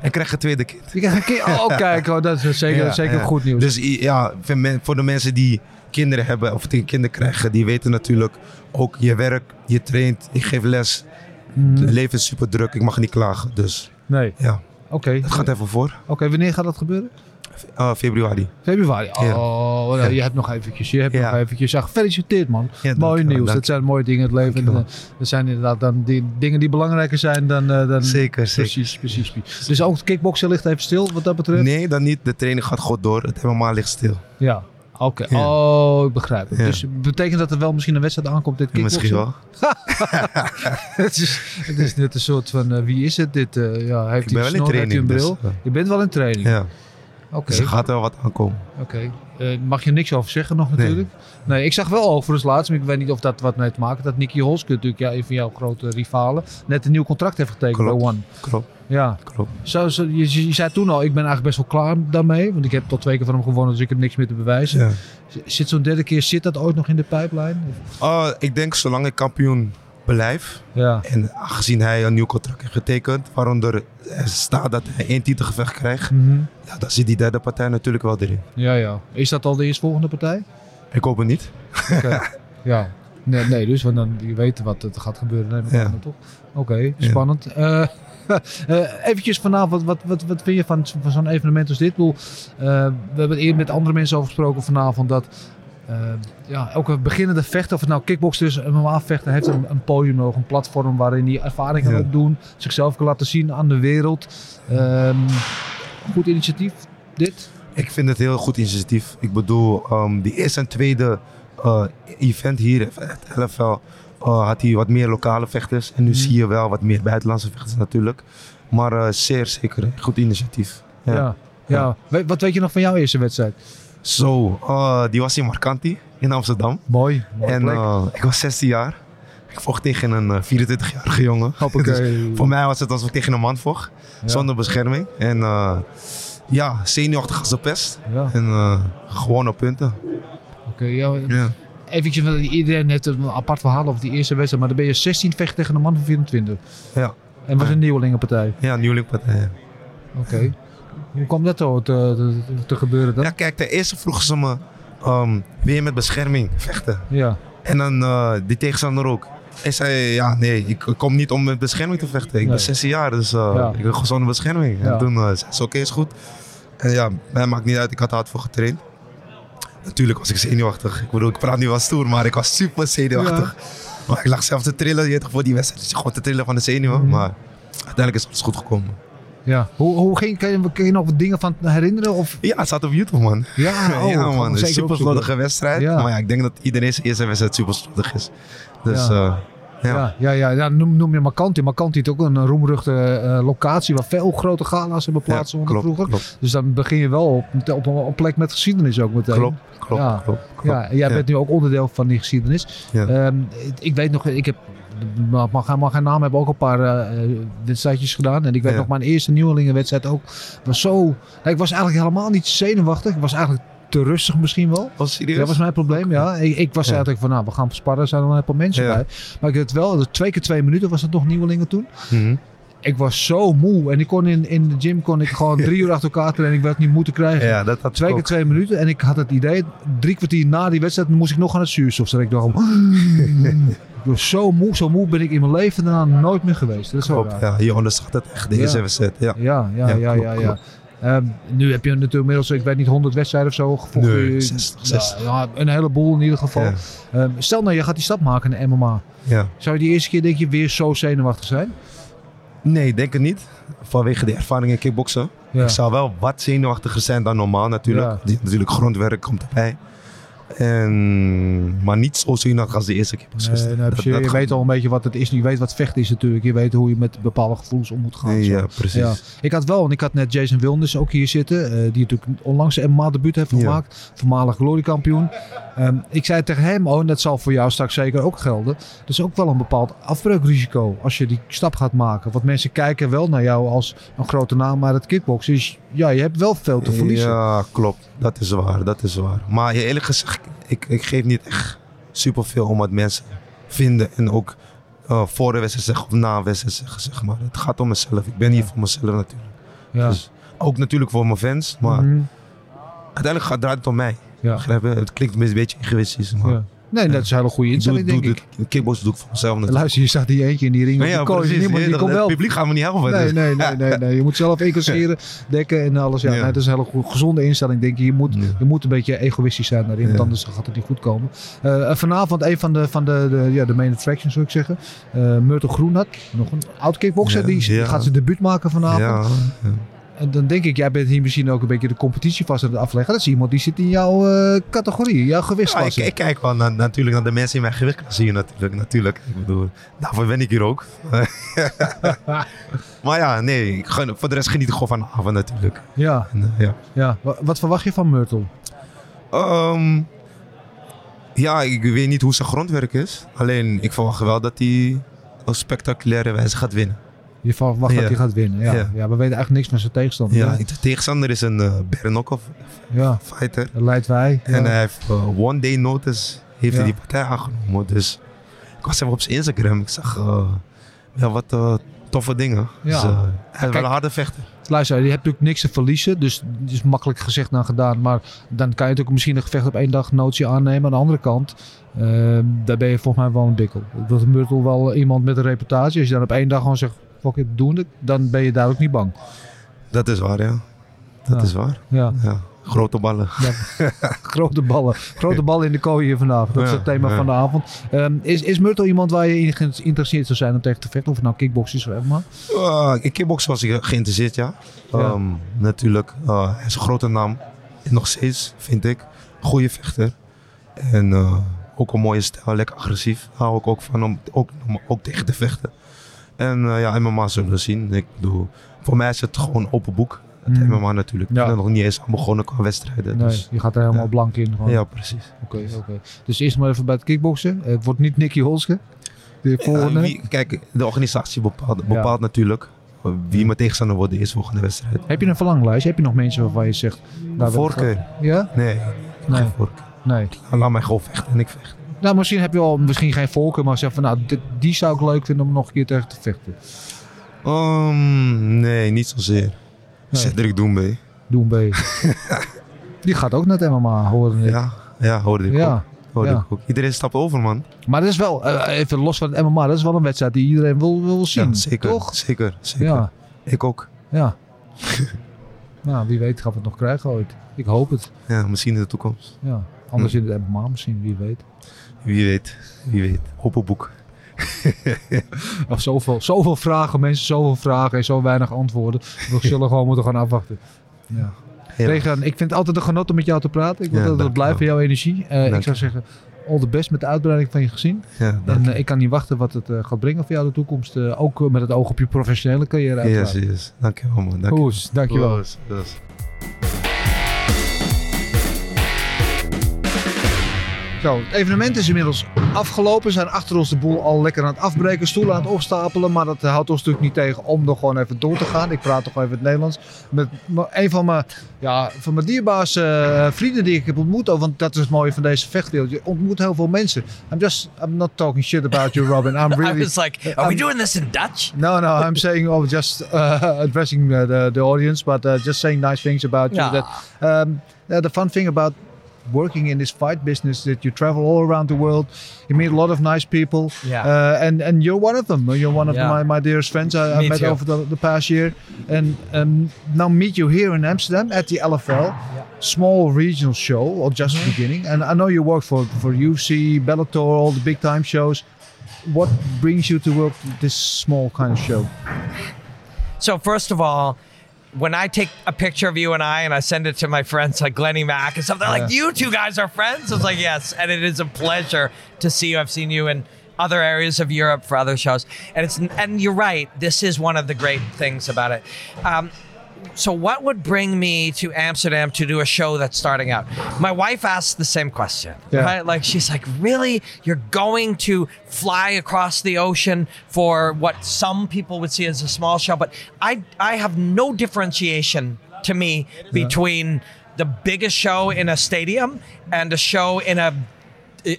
Speaker 7: Ik krijg een tweede kind.
Speaker 1: Je krijgt een oh kijk, oh, dat is zeker,
Speaker 7: Ja,
Speaker 1: zeker
Speaker 7: ja.
Speaker 1: goed nieuws.
Speaker 7: Dus ja, voor de mensen die kinderen hebben of die kinderen krijgen, die weten natuurlijk ook je werk, je traint, je geeft les.
Speaker 1: Mhm.
Speaker 7: Het leven is super druk, ik mag niet klagen. Dus
Speaker 1: Nee,
Speaker 7: ja,
Speaker 1: oké.
Speaker 7: het gaat even voor.
Speaker 1: Oké, wanneer gaat dat gebeuren?
Speaker 7: Uh, februari.
Speaker 1: Februari. Oh,
Speaker 7: Ja.
Speaker 1: je hebt nog eventjes. Je hebt
Speaker 7: Ja.
Speaker 1: nog eventjes. Ja, gefeliciteerd man. Mooi nieuws.
Speaker 7: dank-
Speaker 1: Dat zijn mooie dingen in het leven. En, eh, Dat zijn inderdaad dan die dingen die belangrijker zijn dan... eh, dan
Speaker 7: Zeker, zeker.
Speaker 1: Precies, precies, precies. Dus ook het kickboksen ligt even stil wat dat betreft?
Speaker 7: Nee, dan niet. De training gaat goed door. Het helemaal ligt stil.
Speaker 1: Ja. Oké. Oh, ik begrijp het. Dus betekent dat er wel misschien een wedstrijd aankomt dit kickboksen?
Speaker 7: Misschien wel. (laughs)
Speaker 1: het, is, het is net een soort van, eh, wie is het dit? Eh, ja, heeft
Speaker 7: Ik ben wel in
Speaker 1: heeft een
Speaker 7: training.
Speaker 1: bril?
Speaker 7: Dus,
Speaker 1: Je bent wel in training?
Speaker 7: ja.
Speaker 1: Oké.
Speaker 7: Dus er gaat wel wat aankomen.
Speaker 1: Oké. Eh, mag je niks over zeggen nog natuurlijk? Nee, ik zag wel overigens laatst, maar ik weet niet of dat wat mee te maken dat Nicky Holske natuurlijk, ja, een van jouw grote rivalen, net een nieuw contract heeft getekend
Speaker 7: Klopt.
Speaker 1: bij One.
Speaker 7: Klopt,
Speaker 1: Ja.
Speaker 7: klopt.
Speaker 1: Zo, zo, je, je zei toen al, ik ben eigenlijk best wel klaar daarmee, want ik heb tot twee keer van hem gewonnen, dus ik heb niks meer te bewijzen.
Speaker 7: Ja.
Speaker 1: Zit zo'n derde keer, zit dat ooit nog in de pijplijn?
Speaker 7: Oh, ik denk zolang ik kampioen blijf.
Speaker 1: Ja.
Speaker 7: En aangezien hij een nieuw contract heeft getekend. Waaronder er staat dat hij één titelgevecht krijgt.
Speaker 1: Mhm.
Speaker 7: Ja, dan zit die derde partij natuurlijk wel erin.
Speaker 1: Ja, ja. Is dat al de eerstvolgende partij?
Speaker 7: Ik hoop het niet.
Speaker 1: Oké. (laughs) ja. Nee, nee, dus, want dan je weet wat er gaat gebeuren.
Speaker 7: Ja.
Speaker 1: toch? Oké, spannend. Eh (laughs) eh, eventjes vanavond, wat, wat, wat vind je van, van zo'n evenement als dit? Ik bedoel, eh, we hebben eerder met andere mensen over gesproken vanavond dat eh, ja, elke beginnende vechter, of het nou kickboxer is, een MMA vechter, heeft een, een podium nodig, een platform waarin hij ervaring kan
Speaker 7: Ja.
Speaker 1: opdoen, zichzelf kan laten zien aan de wereld. Ehm, goed initiatief, dit?
Speaker 7: Ik vind het een heel goed initiatief. Ik bedoel, ehm die eerste en tweede eh, event hier, het LFL, eh, had hij wat meer lokale vechters. En nu
Speaker 1: Mhm.
Speaker 7: zie je wel wat meer buitenlandse vechters natuurlijk. Maar eh, zeer zeker een goed initiatief.
Speaker 1: Ja.
Speaker 7: Ja.
Speaker 1: ja. We- wat weet je nog van jouw eerste wedstrijd?
Speaker 7: Zo, eh, die was in Marcanti in Amsterdam.
Speaker 1: Mooi,
Speaker 7: en eh, ik was 16 jaar. Ik vocht tegen een eh, 24-jarige jongen. (laughs)
Speaker 1: Hoppakee.
Speaker 7: Dus voor mij was het alsof ik tegen een man vocht.
Speaker 1: Ja.
Speaker 7: Zonder bescherming. En eh, ja, zenuwachtig als de pest.
Speaker 1: Ja.
Speaker 7: En eh, gewoon op punten.
Speaker 1: Oké, ja,
Speaker 7: Ja.
Speaker 1: eventjes, want iedereen heeft een apart verhaal over die eerste wedstrijd, maar dan ben je 16 vecht tegen een man van 24.
Speaker 7: Ja.
Speaker 1: En was een nieuwelingenpartij.
Speaker 7: Ja, nieuwelingpartij.
Speaker 1: Oké. Hoe kwam dat zo te, te, te gebeuren dan?
Speaker 7: Ja, kijk, ten eerste vroegen ze me, ehm wil je met bescherming vechten?
Speaker 1: Ja.
Speaker 7: En dan eh, die tegenstander ook. Ik zei, ja, nee, ik kom niet om met bescherming te vechten. Ik
Speaker 1: Nee.
Speaker 7: ben 16 jaar, dus eh,
Speaker 1: Ja.
Speaker 7: ik wil gewoon zonder bescherming.
Speaker 1: Ja.
Speaker 7: En toen uh, zei ze, oké, is goed. En ja, mij maakt niet uit, ik had hard voor getraind. Natuurlijk was ik zenuwachtig. Ik bedoel, ik praat nu wel stoer, maar ik was super zenuwachtig. Maar ik lag zelf te trillen, je voor die wedstrijd. Dus gewoon te trillen van de zenuwen.
Speaker 1: Mhm.
Speaker 7: Maar uiteindelijk is alles goed gekomen.
Speaker 1: Ja. Hoe, hoe ging, kan, je, kan je nog wat dingen van herinneren? Of?
Speaker 7: Ja, het staat op YouTube, man.
Speaker 1: Ja, (laughs) oh,
Speaker 7: ja, man. Een
Speaker 1: zeker
Speaker 7: super
Speaker 1: opzoeken.
Speaker 7: slordige wedstrijd.
Speaker 1: Ja.
Speaker 7: Maar ja, ik denk dat iedereen zijn eerste wedstrijd super slordig is. Dus
Speaker 1: Ja.
Speaker 7: ja,
Speaker 1: Ja, ja, ja, ja, noem, noem je Makanti. Makanti is ook een roemruchte eh, locatie waar veel grote gala's hebben plaatsgevonden
Speaker 7: klopt,
Speaker 1: vroeger.
Speaker 7: klopt.
Speaker 1: Dus dan begin je wel op, op, een- plek met geschiedenis ook meteen.
Speaker 7: Klopt, klopt,
Speaker 1: Ja.
Speaker 7: klopt. klopt.
Speaker 1: Ja, jij bent nu ook onderdeel van die geschiedenis.
Speaker 7: Ja.
Speaker 1: Ehm, ik weet nog, ik heb, mag, mag geen naam hebben, ook een paar eh, eh, wedstrijdjes gedaan. En ik weet
Speaker 7: Ja.
Speaker 1: nog, mijn eerste nieuwelingenwedstrijd ook was zo... Nou, ik was eigenlijk helemaal niet zenuwachtig. Ik was eigenlijk te rustig misschien wel.
Speaker 7: Was?
Speaker 1: Dat was mijn probleem, ja. Ik, ik was
Speaker 7: Ja.
Speaker 1: eigenlijk van, nou, we gaan sparren, er zijn er een paar mensen
Speaker 7: Ja.
Speaker 1: bij. Maar ik had het wel, twee keer twee minuten was het nog nieuwelingen toen.
Speaker 7: Mhm.
Speaker 1: Ik was zo moe en ik kon in, in de gym kon ik gewoon (laughs) drie uur achter elkaar trainen. Ik werd niet moeten krijgen.
Speaker 7: Ja, dat had
Speaker 1: Twee keer
Speaker 7: ook.
Speaker 1: twee minuten en ik had het idee, drie kwartier na die wedstrijd moest ik nog aan het zuurstof. Dus ik dacht, (laughs) was zo moe, zo moe ben ik in mijn leven daarna nooit meer geweest. Dat is
Speaker 7: Klopt, ja, je onderschat het echt, de eerste wedstrijd. Ja.
Speaker 1: Ja, ja, ja,
Speaker 7: Ja, klopt, klopt.
Speaker 1: Ehm, nu heb je natuurlijk inmiddels, ik weet niet, 100 wedstrijden of zo gevochten.
Speaker 7: Nee,
Speaker 1: Je-
Speaker 7: 60,
Speaker 1: ja,
Speaker 7: 60.
Speaker 1: Ja, een heleboel in ieder geval.
Speaker 7: Ja.
Speaker 1: Ehm, stel nou, je gaat die stap maken naar MMA.
Speaker 7: Ja.
Speaker 1: Zou je die eerste keer denk je weer zo zenuwachtig zijn?
Speaker 7: Nee, denk het niet. Vanwege de ervaring in kickboksen. Ik zou wel wat zenuwachtiger zijn dan normaal natuurlijk. Die, natuurlijk grondwerk komt erbij. En, maar niet zo zenuwachtig als de eerste keer.
Speaker 1: Nee, nou, precies. je weet al een beetje wat het is. Je weet wat vechten is natuurlijk. Je weet hoe je met bepaalde gevoelens om moet gaan.
Speaker 7: Nee, ja, precies.
Speaker 1: Ja. Ik had wel, en ik had net Jason Wilness ook hier zitten. eh, die natuurlijk onlangs een MMA debuut heeft
Speaker 7: Ja.
Speaker 1: gemaakt. Voormalig gloriekampioen. Ehm, ik zei tegen hem, oh, en dat zal voor jou straks zeker ook gelden. Dat is ook wel een bepaald afbreukrisico als je die stap gaat maken. Want mensen kijken wel naar jou als een grote naam, maar het kickboksen is, ja, je hebt wel veel te verliezen.
Speaker 7: Ja, klopt. Dat is waar, dat is waar. Maar eerlijk gezegd, ik, ik geef niet echt superveel om wat mensen vinden. En ook eh, voor de wedstrijd zeggen of na wedstrijd zeggen, zeg maar. Het gaat om mezelf. Ik ben hier voor mezelf natuurlijk.
Speaker 1: Ja.
Speaker 7: Dus ook natuurlijk voor mijn fans, maar
Speaker 1: Mhm.
Speaker 7: uiteindelijk gaat, draait het om mij.
Speaker 1: Ja.
Speaker 7: Het klinkt een beetje egoïstisch, maar...
Speaker 1: Ja. Nee, dat is een hele goede
Speaker 7: Ik doe,
Speaker 1: instelling,
Speaker 7: doe,
Speaker 1: denk ik.
Speaker 7: de kickbox doe ik voor mezelf natuurlijk.
Speaker 1: Luister, je staat hier eentje in die ring. Op
Speaker 7: ja,
Speaker 1: die kooi.
Speaker 7: precies.
Speaker 1: Niemand die
Speaker 7: Het
Speaker 1: komt wel.
Speaker 7: publiek gaat me niet helpen.
Speaker 1: Nee, nee, nee, nee, nee. Je moet zelf incasseren, (laughs) dekken en alles. Ja,
Speaker 7: Ja.
Speaker 1: Nee, dat is een hele goe- gezonde instelling, denk ik. Je moet,
Speaker 7: Ja.
Speaker 1: je moet een beetje egoïstisch zijn naar iemand anders, dan gaat het niet goed komen. Eh, vanavond een van de, van de, de, ja, de main attractions, zou ik zeggen. Eh Myrtle Groenhat, nog een oud kickboxer, die gaat zijn debuut maken vanavond. En dan denk ik, jij bent hier misschien ook een beetje de competitie vast aan het afleggen. Dat is iemand die zit in jouw eh, categorie, jouw
Speaker 7: Ja, ik,
Speaker 1: gewichtsklasse.
Speaker 7: ik kijk wel naar, natuurlijk naar de mensen in mijn gewichtklasse hier natuurlijk. natuurlijk. Ik bedoel, daarvoor ben ik hier ook. (laughs) maar ja, nee, ik voor de rest geniet ik gewoon van de avond natuurlijk.
Speaker 1: Ja,
Speaker 7: En, eh, ja.
Speaker 1: ja. Wa- Wat verwacht je van Myrtle?
Speaker 7: Ehm, ja, ik weet niet hoe zijn grondwerk is. Alleen, ik verwacht wel dat hij op spectaculaire wijze gaat winnen.
Speaker 1: Je verwacht dat
Speaker 7: Ja.
Speaker 1: hij gaat winnen. Ja. Ja.
Speaker 7: Ja.
Speaker 1: we weten eigenlijk niks van zijn tegenstander.
Speaker 7: Ja, de tegenstander is een uh, Bernokov
Speaker 1: ja.
Speaker 7: fighter.
Speaker 1: Dat leidt wij.
Speaker 7: En hij heeft eh, one day notice heeft hij die partij aangenomen. Dus ik was even op zijn Instagram. Ik zag eh, ja, wat eh, toffe dingen.
Speaker 1: Ja.
Speaker 7: Dus, eh, hij is
Speaker 1: Kijk,
Speaker 7: wel een harde vechter.
Speaker 1: Luister, je hebt natuurlijk niks te verliezen. Dus het is makkelijk gezegd dan gedaan. Maar dan kan je natuurlijk misschien een gevecht op één dag notie aannemen. Aan de andere kant, daar ben je volgens mij wel een bikkel. Dat is wel iemand met een reputatie. Als je dan op één dag gewoon zegt, fuck it, doen het. Dan ben je daar ook niet bang.
Speaker 7: Dat is waar, ja. Dat
Speaker 1: Ja.
Speaker 7: is waar.
Speaker 1: Ja.
Speaker 7: Ja. Grote ballen. (laughs)
Speaker 1: Grote ballen. Grote ballen in de kooi hier vanavond. Dat is
Speaker 7: Ja,
Speaker 1: het thema
Speaker 7: ja.
Speaker 1: van de avond. Ehm, is, is Myrtle iemand waar je in geïnteresseerd zou zijn om tegen te vechten? Of het nou kickbox is of.
Speaker 7: Uh, in kickboksen was ik geïnteresseerd, ja.
Speaker 1: Ja.
Speaker 7: Ehm, natuurlijk, uh, hij is een grote naam. Nog steeds, vind ik. Goede vechter. En uh, ook een mooie stijl, lekker agressief. Hou ik ook van om ook, om ook tegen te vechten. En uh, ja, MMA zullen we zien. Ik bedoel, voor mij is het gewoon open boek. Het
Speaker 1: Mm.
Speaker 7: MMA natuurlijk.
Speaker 1: Ja.
Speaker 7: Ik ben nog niet eens aan begonnen qua wedstrijden.
Speaker 1: Nee,
Speaker 7: Dus,
Speaker 1: je gaat er helemaal
Speaker 7: ja.
Speaker 1: blank in. gewoon.
Speaker 7: ja, precies.
Speaker 1: Oké, oké. Dus eerst maar even bij het kickboksen. Het wordt niet Nicky Holske. De volgende.
Speaker 7: wie- kijk, de organisatie bepaalt, bepaalt natuurlijk wie mijn tegenstander wordt de eerstvolgende wedstrijd.
Speaker 1: Heb je een verlanglijst? Heb je nog mensen waarvan je zegt... daar
Speaker 7: Voorkeur?
Speaker 1: Ja?
Speaker 7: Nee,
Speaker 1: Nee.
Speaker 7: geen voorkeur.
Speaker 1: Nee.
Speaker 7: Laat mij gewoon vechten en ik vecht.
Speaker 1: Nou, misschien heb je wel misschien geen voorkeur, maar zeg van nou, dit- die zou ik leuk vinden om nog een keer tegen te vechten.
Speaker 7: Um, nee, niet zozeer.
Speaker 1: Nee.
Speaker 7: Cedric.
Speaker 1: Doen B. (laughs) die gaat ook net MMA, horen.
Speaker 7: Ja, ja, hoorde ik
Speaker 1: Ja,
Speaker 7: ook. Hoorde
Speaker 1: ja.
Speaker 7: ik ook. Iedereen stapt over, man.
Speaker 1: Maar dat is wel, eh, even los van het MMA, dat is wel een wedstrijd die iedereen wil, wil zien.
Speaker 7: Ja, zeker.
Speaker 1: Toch?
Speaker 7: Zeker, zeker.
Speaker 1: Ja,
Speaker 7: Ik ook.
Speaker 1: ja. (laughs) nou, wie weet gaan we het nog krijgen ooit. Ik hoop het.
Speaker 7: Ja, misschien in de toekomst.
Speaker 1: Ja. Anders
Speaker 7: Hm.
Speaker 1: in het MMA misschien, wie weet.
Speaker 7: Wie weet. Wie weet. Boek. (laughs)
Speaker 1: Of zoveel, zoveel vragen, mensen, zoveel vragen en zo weinig antwoorden. We zullen gewoon moeten gaan afwachten. Ja. Regan, ik vind het altijd een genot om met jou te praten. Ik wil
Speaker 7: Ja,
Speaker 1: dat het blijft
Speaker 7: je
Speaker 1: van jouw energie. Eh, ik zou
Speaker 7: je.
Speaker 1: zeggen, all the best met de uitbreiding van je gezin.
Speaker 7: Ja,
Speaker 1: En eh, ik kan niet wachten wat het eh, gaat brengen voor jou de toekomst. Eh, ook met het oog op je professionele carrière
Speaker 7: Yes,
Speaker 1: uiteraard.
Speaker 7: yes. Dankjewel man. Dank
Speaker 1: Oes, dankjewel.
Speaker 7: Oes, oes.
Speaker 1: Het evenement is inmiddels afgelopen. We zijn achter ons de boel al lekker aan het afbreken, stoelen aan het opstapelen. Maar dat houdt ons natuurlijk niet tegen om nog gewoon even door te gaan. Ik praat toch even het Nederlands. Met een van mijn, ja, van mijn dierbaarste eh, vrienden die ik heb ontmoet. ook, Want dat is het mooie van deze vechtwereld. Je ontmoet heel veel mensen. I'm just, I'm not talking shit about you, Robin. I'm really... (laughs)
Speaker 8: I was like, are we doing this in Dutch?
Speaker 1: No, no, I'm (laughs) saying, oh, just uh, addressing uh, the, the audience, but uh, just saying nice things about you. That um, the fun thing about working in this fight business that you travel all around the world, you meet a lot of nice people,
Speaker 8: Yeah.
Speaker 1: uh, and and you're one of them. You're one of
Speaker 8: Yeah.
Speaker 1: my, my dearest friends I, I
Speaker 8: Me
Speaker 1: met
Speaker 8: too.
Speaker 1: over the, the past year, and um, now meet you here in Amsterdam at the LFL. Small regional show, or just
Speaker 8: Mm-hmm.
Speaker 1: beginning, and I know you work for for UFC, Bellator, all the big time shows. What brings you to work this small kind of show?
Speaker 8: So first of all, when I take a picture of you and I and I send it to my friends like Glennie Mack and stuff, they're like, "You two guys are friends." It's like, "Yes," and it is a pleasure to see you. I've seen you in other areas of Europe for other shows, and it's and you're right. This is one of the great things about it. Um, so what would bring me to Amsterdam to do a show that's starting out? My wife asked the same question.
Speaker 1: Yeah.
Speaker 8: Right? Like she's like, "Really? You're going to fly across the ocean for what some people would see as a small show?" But I I have no differentiation to me between the biggest show in a stadium and a show in a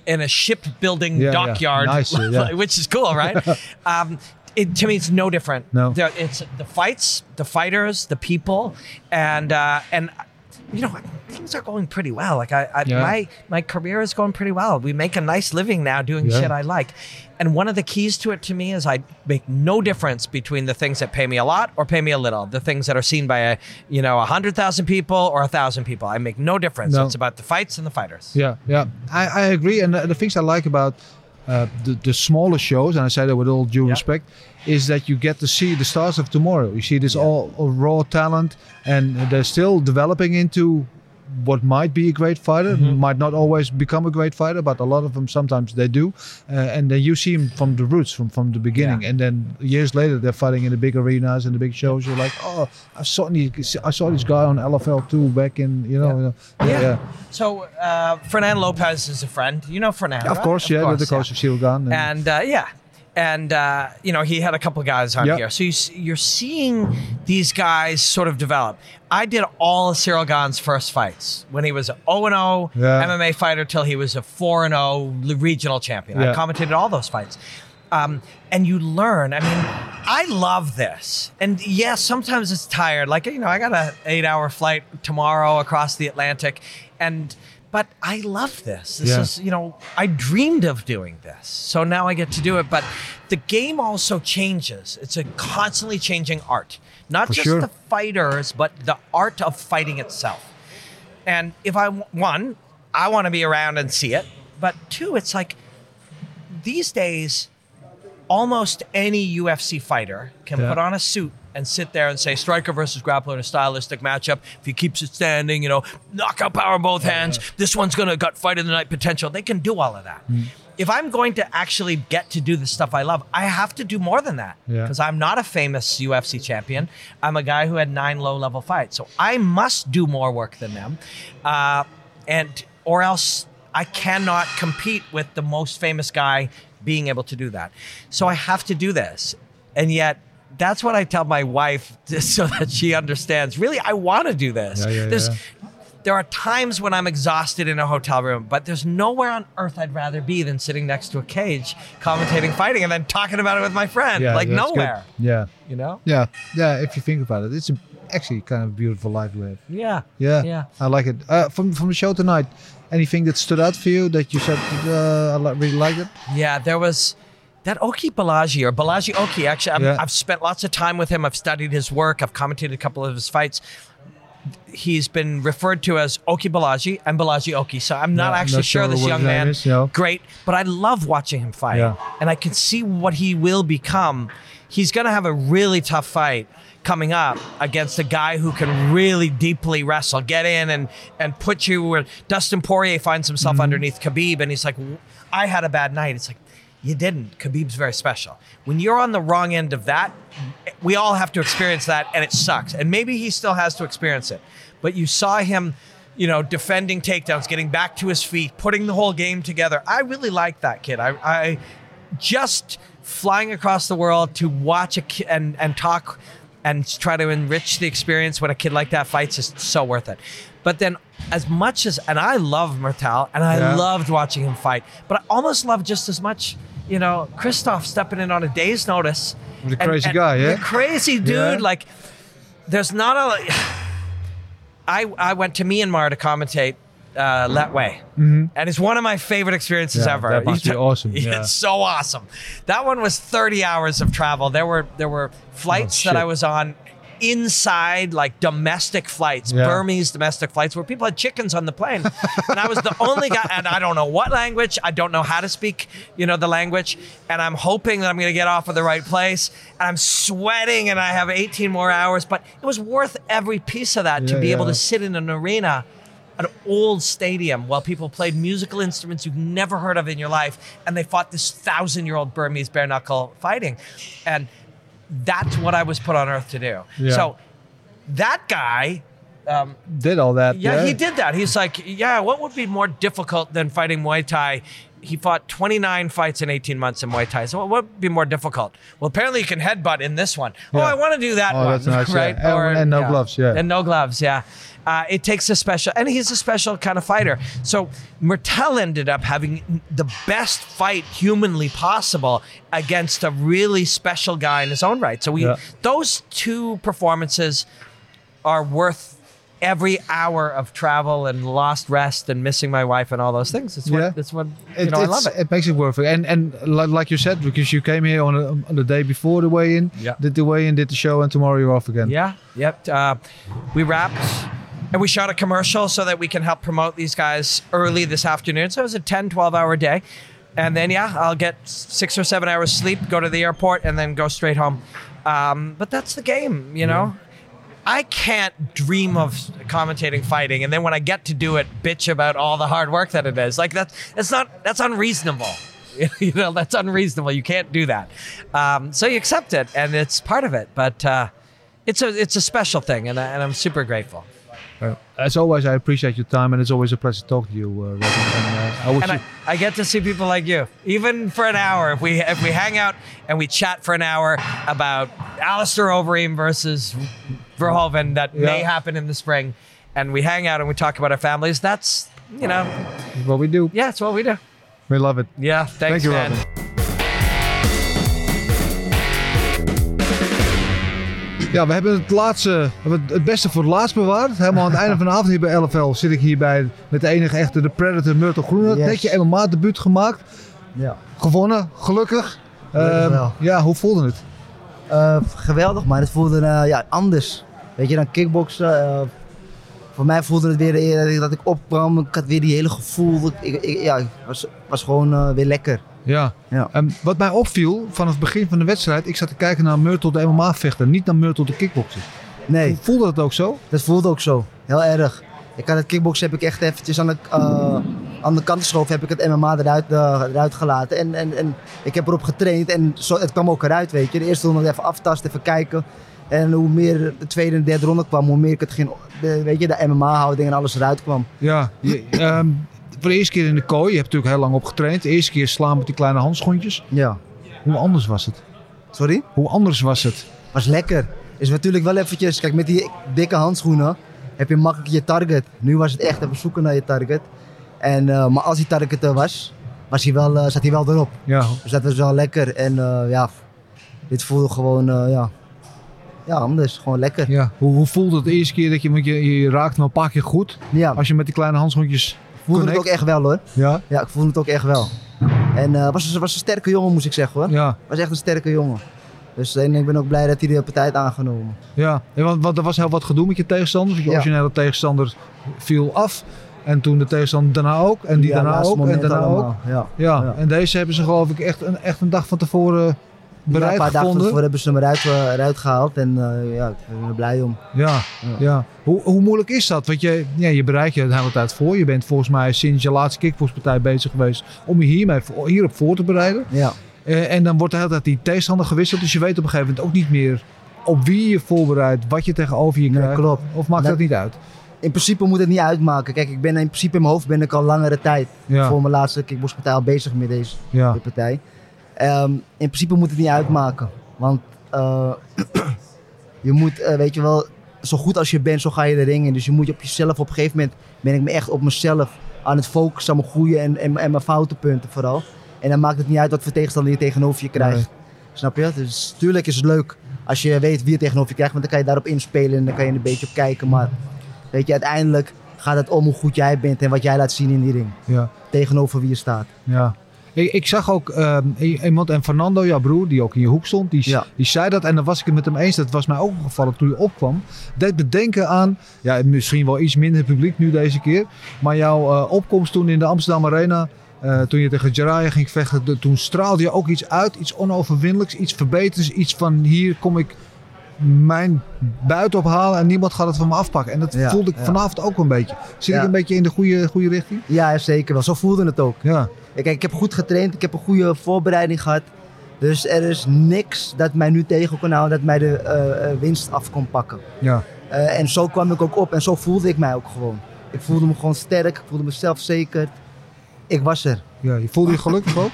Speaker 8: in a shipbuilding
Speaker 1: Yeah, yeah.
Speaker 8: dockyard,
Speaker 1: Nice, yeah. (laughs)
Speaker 8: which is cool, right? (laughs) um, it, to me, it's no different.
Speaker 1: No.
Speaker 8: The- it's the fights, the fighters, the people, and uh, and you know things are going pretty well. Like I, I
Speaker 1: Yeah.
Speaker 8: my my career is going pretty well. We make a nice living now doing
Speaker 1: Yeah.
Speaker 8: shit I like. And one of the keys to it to me is I make no difference between the things that pay me a lot or pay me a little. The things that are seen by a you know a hundred thousand people or a thousand people. I make no difference.
Speaker 1: No.
Speaker 8: It's about the fights and the fighters.
Speaker 1: Yeah, yeah, I, I agree. And the, the things I like about uh, the, the smaller shows, and I say that with all due
Speaker 8: Yeah.
Speaker 1: respect, is that you get to see the stars of tomorrow. You see this all, all raw talent, and they're still developing into what might be a great fighter.
Speaker 8: Mm-hmm.
Speaker 1: Might not always become a great fighter, but a lot of them sometimes they do. Uh, and then you see them from the roots, from from the beginning,
Speaker 8: Yeah.
Speaker 1: and then years later they're fighting in the big arenas and the big shows. You're like, oh, I saw I saw this guy on LFL too back in you know.
Speaker 8: Yeah.
Speaker 1: you know,
Speaker 8: Yeah. So uh, Fernando Lopez is a friend. You know Fernando,
Speaker 1: Of
Speaker 8: right?
Speaker 1: course, yeah, with the coach
Speaker 8: yeah.
Speaker 1: of Silgan.
Speaker 8: and uh, yeah, and uh, you know he had a couple guys on
Speaker 1: Yep.
Speaker 8: here. So you, you're seeing these guys sort of develop. I did all of Cyril Gahn's first fights when he was an 0 and 0 MMA fighter till he was a 4 and 0 regional champion. I
Speaker 1: Yeah.
Speaker 8: commentated all those fights. Um, and you learn. I mean, I love this. And yes, sometimes it's tired. Like you know, I got a eight hour flight tomorrow across the Atlantic, and but I love this. This
Speaker 1: Yeah.
Speaker 8: is you know, I dreamed of doing this, so now I get to do it. But the game also changes. It's a constantly changing art, not
Speaker 1: For
Speaker 8: just
Speaker 1: sure.
Speaker 8: the fighters, but the art of fighting itself. And if I one, I want to be around and see it. But two, it's like these days, almost any UFC fighter can
Speaker 1: Yeah.
Speaker 8: put on a suit and sit there and say striker versus grappler in a stylistic matchup. If he keeps it standing, you know, knockout power in both hands. This one's gonna gut fight of the night potential. They can do all of that.
Speaker 1: Mm.
Speaker 8: If I'm going to actually get to do the stuff I love, I have to do more than that
Speaker 1: Yeah.
Speaker 8: because I'm not a famous UFC champion. I'm a guy who had nine low level fights, so I must do more work than them, uh, and or else I cannot compete with the most famous guy being able to do that. So I have to do this, and yet. That's what I tell my wife (laughs) just so that she understands. Really, I want to do this.
Speaker 1: Yeah, yeah,
Speaker 8: There's,
Speaker 1: yeah.
Speaker 8: there are times when I'm exhausted in a hotel room, but there's nowhere on earth I'd rather be than sitting next to a cage, commentating fighting, and then talking about it with my friend. Like
Speaker 1: that's good.
Speaker 8: nowhere,
Speaker 1: Yeah,
Speaker 8: you know?
Speaker 1: yeah, yeah. If you think about it, it's a, actually kind of a beautiful life we have.
Speaker 8: Yeah.
Speaker 1: Yeah,
Speaker 8: Yeah.
Speaker 1: I like it. Uh, from from the show tonight, anything that stood out for you that you said uh, I really liked it?
Speaker 8: Yeah, there was that Oki Balaji or Balaji Oki. Actually, I'm,
Speaker 1: Yeah.
Speaker 8: I've spent lots of time with him. I've studied his work. I've commentated a couple of his fights. He's been referred to as Oki Balaji and Balaji Oki. So I'm not
Speaker 1: Yeah,
Speaker 8: actually
Speaker 1: not
Speaker 8: sure
Speaker 1: sure
Speaker 8: this young man.
Speaker 1: is, yeah.
Speaker 8: Great, but I love watching him fight,
Speaker 1: Yeah.
Speaker 8: and I can see what he will become. he's going to have a really tough fight coming up against a guy who can really deeply wrestle, get in and and put you where Dustin Poirier finds himself mm-hmm. underneath Khabib, and he's like, I had a bad night. It's like. You didn't. Khabib's very special. When you're on the wrong end of that, we all have to experience that, and it sucks. And maybe he still has to experience it. But you saw him, you know, defending takedowns, getting back to his feet, putting the whole game together. I really like that kid. I, I just flying across the world to watch a kid and and talk and try to enrich the experience when a kid like that fights is so worth it. But then, as much as and I love Mertal and I
Speaker 1: Yeah.
Speaker 8: loved watching him fight, but I almost love just as much, you know, Christoph stepping in on a day's notice.
Speaker 1: The crazy guy, yeah?
Speaker 8: the crazy dude.
Speaker 1: Yeah.
Speaker 8: Like, there's not a. I I went to Myanmar to commentate uh, Letway, and it's one of my favorite experiences
Speaker 1: Mm-hmm. Yeah,
Speaker 8: ever.
Speaker 1: that must
Speaker 8: You
Speaker 1: be
Speaker 8: t- (laughs)
Speaker 1: awesome, yeah.
Speaker 8: It's so awesome. That one was 30 hours of travel. There were there were flights that
Speaker 1: Oh, shit.
Speaker 8: I was on inside like domestic flights,
Speaker 1: Yeah.
Speaker 8: Burmese domestic flights where people had chickens on the plane. (laughs) and I was the only guy and I don't know what language, I don't know how to speak, you know, the language, and I'm hoping that I'm going to get off at the right place. And I'm sweating and I have 18 more hours, but it was worth every piece of that to
Speaker 1: Yeah,
Speaker 8: be able to sit in an arena an old stadium while people played musical instruments you've never heard of in your life and they fought this thousand year old Burmese bare knuckle fighting. And that's what I was put on earth to do.
Speaker 1: Yeah.
Speaker 8: So that guy, um,
Speaker 1: Did all that.
Speaker 8: yeah, he did that. He's like, yeah, what would be more difficult than fighting Muay Thai? He fought 29 fights in 18 months in Muay Thai. So what would be more difficult? Well, apparently you can headbutt in this one. Oh,
Speaker 1: Yeah.
Speaker 8: I want to do that
Speaker 1: Oh,
Speaker 8: one.
Speaker 1: that's nice, (laughs) yeah.
Speaker 8: right?
Speaker 1: And- no gloves, yeah.
Speaker 8: And no gloves, yeah. Uh, it takes a special, and he's a special kind of fighter. So Mertel ended up having the best fight humanly possible against a really special guy in his own right. So we,
Speaker 1: Yeah.
Speaker 8: those two performances are worth every hour of travel and lost rest and missing my wife and all those things. It's what,
Speaker 1: Yeah.
Speaker 8: it's what you know, I love it.
Speaker 1: It makes it worth it. And and like you said, because you came here on, a, on the day before the weigh-in,
Speaker 8: Yeah.
Speaker 1: did the weigh-in, did the show, and tomorrow you're off again.
Speaker 8: Yeah, yep. Uh, we wrapped and we shot a commercial so that we can help promote these guys early this afternoon. So it was a 10, 12 hour day. And then, yeah, I'll get six or seven hours sleep, go to the airport, and then go straight home. Um, but that's the game, you know? I can't dream of commentating fighting, and then when I get to do it, bitch about all the hard work that it is. Like that's that's not that's unreasonable. (laughs) you know, that's unreasonable. You can't do that. Um, so you accept it, and it's part of it. But uh, it's a it's a special thing, and, I, and I'm super grateful.
Speaker 1: Uh, as always, I appreciate your time, and it's always a pleasure to talk to you, uh, Robin. And, uh, I wish
Speaker 8: And I, I get to see people like you, even for an hour. If we if we hang out and we chat for an hour about Alistair Overeem versus Verhoeven that may happen in the spring, and we hang out and we talk about our families, that's you know,
Speaker 1: it's what we do.
Speaker 8: yeah, it's what we do.
Speaker 1: We love it.
Speaker 8: Yeah, thanks,
Speaker 1: Thank you,
Speaker 8: man.
Speaker 1: Robin. Ja, we hebben het laatste, hebben het beste voor het laatst bewaard. Helemaal aan het einde van de avond hier bij LFL zit ik hier bij met de enige echte, de Predator Myrtle Groene.
Speaker 9: Yes.
Speaker 1: Net je MMA debuut gemaakt.
Speaker 9: Ja.
Speaker 1: Gewonnen, gelukkig.
Speaker 9: Gelukkig
Speaker 1: Ehm, ja, hoe voelde het?
Speaker 9: Eh, geweldig, maar het voelde eh, ja, anders. Weet je, dan kickboksen. eh, voor mij voelde het weer dat ik opkwam. Ik had weer die hele gevoel. Ik, ik, ja, het was, was gewoon weer lekker.
Speaker 1: Ja.
Speaker 9: Ja.
Speaker 1: Wat mij opviel vanaf het begin van de wedstrijd, ik zat te kijken naar Myrtle de MMA vechter, niet naar Myrtle de kickbokser.
Speaker 9: Nee,
Speaker 1: Voelde dat ook zo?
Speaker 9: dat voelde ook zo. Heel erg. Ik had het kickboksen heb ik echt eventjes aan de, eh, aan de kant geschoven. Heb ik het MMA eruit, eh, eruit gelaten. En, en, en ik heb erop getraind. En zo, het kwam ook eruit, weet je. De eerste ronde even aftasten, even kijken. En hoe meer de tweede en derde ronde kwam, hoe meer ik het ging... De, weet je, de MMA-houding en alles eruit kwam.
Speaker 1: Ja. (clears throat) Je, ehm, voor de eerste keer in de kooi, je hebt natuurlijk heel lang op getraind. De eerste keer slaan met die kleine handschoentjes.
Speaker 9: Ja.
Speaker 1: Hoe anders was het?
Speaker 9: Sorry?
Speaker 1: Hoe anders was het?
Speaker 9: Was lekker. Is natuurlijk wel eventjes, kijk met die dikke handschoenen heb je makkelijk je target. Nu was het echt even zoeken naar je target. En, eh, maar als die target er was, was hij wel, eh, zat hij wel erop.
Speaker 1: Ja.
Speaker 9: Dus dat was wel lekker. En eh, ja, dit voelde gewoon, ja, ja, anders. Gewoon lekker.
Speaker 1: ja. Hoe, hoe voelde het de eerste keer dat je, want je, je raakte hem een paar keer goed.
Speaker 9: Ja,
Speaker 1: Als je met die kleine handschoentjes
Speaker 9: voelde het ook echt wel hoor.
Speaker 1: Ja.
Speaker 9: Ja, ik voelde het ook echt wel. En eh was, was een sterke jongen moet ik zeggen hoor.
Speaker 1: Ja.
Speaker 9: Was echt een sterke jongen. Dus en ik ben ook blij dat hij de partij heeft aangenomen.
Speaker 1: Ja, ja want, want er was heel wat gedoe met je tegenstander. Je
Speaker 9: Ja.
Speaker 1: originele tegenstander viel af. En toen de tegenstander daarna ook. En die
Speaker 9: Ja,
Speaker 1: daarna ook. En daarna ook.
Speaker 9: allemaal, Ja.
Speaker 1: Ja.
Speaker 9: Ja.
Speaker 1: en deze hebben ze geloof ik echt een, echt een dag van tevoren bereid
Speaker 9: een paar dagen
Speaker 1: gevonden?
Speaker 9: ervoor hebben ze hem eruit, eh, eruit gehaald. En eh, ja, ik ben er blij om.
Speaker 1: Ja, ja. Hoe, hoe moeilijk is dat? Want je, ja, je bereidt je de hele tijd voor. Je bent volgens mij sinds je laatste kickboxpartij bezig geweest om je hiermee, hierop voor te bereiden.
Speaker 9: Ja.
Speaker 1: Eh, en dan wordt de hele tijd die tegenstander gewisseld. Dus je weet op een gegeven moment ook niet meer op wie je voorbereidt, wat je tegenover je krijgt.
Speaker 9: klopt.
Speaker 1: Of maakt dat,
Speaker 9: Dat-
Speaker 1: niet uit?
Speaker 9: In principe moet het niet uitmaken. Kijk, ik ben in principe in mijn hoofd ben ik al langere tijd
Speaker 1: Ja.
Speaker 9: voor mijn laatste kickboxpartij al bezig met deze
Speaker 1: Ja.
Speaker 9: partij. Ehm, in principe moet het niet uitmaken. Want eh, (clears throat) je moet, eh, weet je wel, zo goed als je bent, zo ga je de ring in. Dus je moet je op jezelf, op een gegeven moment ben ik me echt op mezelf aan het focussen, aan mijn goede en, en, en mijn foutenpunten vooral. En dan maakt het niet uit wat voor tegenstander je tegenover je krijgt.
Speaker 1: Nee.
Speaker 9: Snap je? Dus tuurlijk is het leuk als je weet wie je tegenover je krijgt, want dan kan je daarop inspelen en dan kan je er een beetje op kijken. Maar weet je, uiteindelijk gaat het om hoe goed jij bent en wat jij laat zien in die ring.
Speaker 1: Ja.
Speaker 9: Tegenover wie je staat.
Speaker 1: Ja. Ik, ik zag ook ehm, iemand, en Fernando, jouw broer, die ook in je hoek stond, die,
Speaker 9: Ja.
Speaker 1: die zei dat. En dan was ik het met hem eens. Dat was mij ook opgevallen toen je opkwam. Deed bedenken aan, ja, misschien wel iets minder publiek nu deze keer. Maar jouw eh, opkomst toen in de Amsterdam Arena. eh, toen je tegen Jiraiya ging vechten, de- toen straalde je ook iets uit, iets onoverwinnelijks, iets verbeters, iets van hier kom ik mijn buiten ophalen en niemand gaat het van me afpakken. En dat
Speaker 9: Ja,
Speaker 1: voelde ik
Speaker 9: ja.
Speaker 1: vanavond ook een beetje. Zit ik een beetje in de goede, goede richting?
Speaker 9: Ja, zeker wel. Zo voelde het ook.
Speaker 1: Ja.
Speaker 9: Ik heb goed getraind, ik heb een goede voorbereiding gehad. Dus er is niks dat mij nu tegen kon houden, dat mij de eh, eh, winst af kon pakken.
Speaker 1: Ja.
Speaker 9: Eh, en zo kwam ik ook op en zo voelde ik mij ook gewoon. Ik voelde me gewoon sterk, ik voelde me zelfzeker. Ik was er.
Speaker 1: ja. Je voelde je gelukkig ook?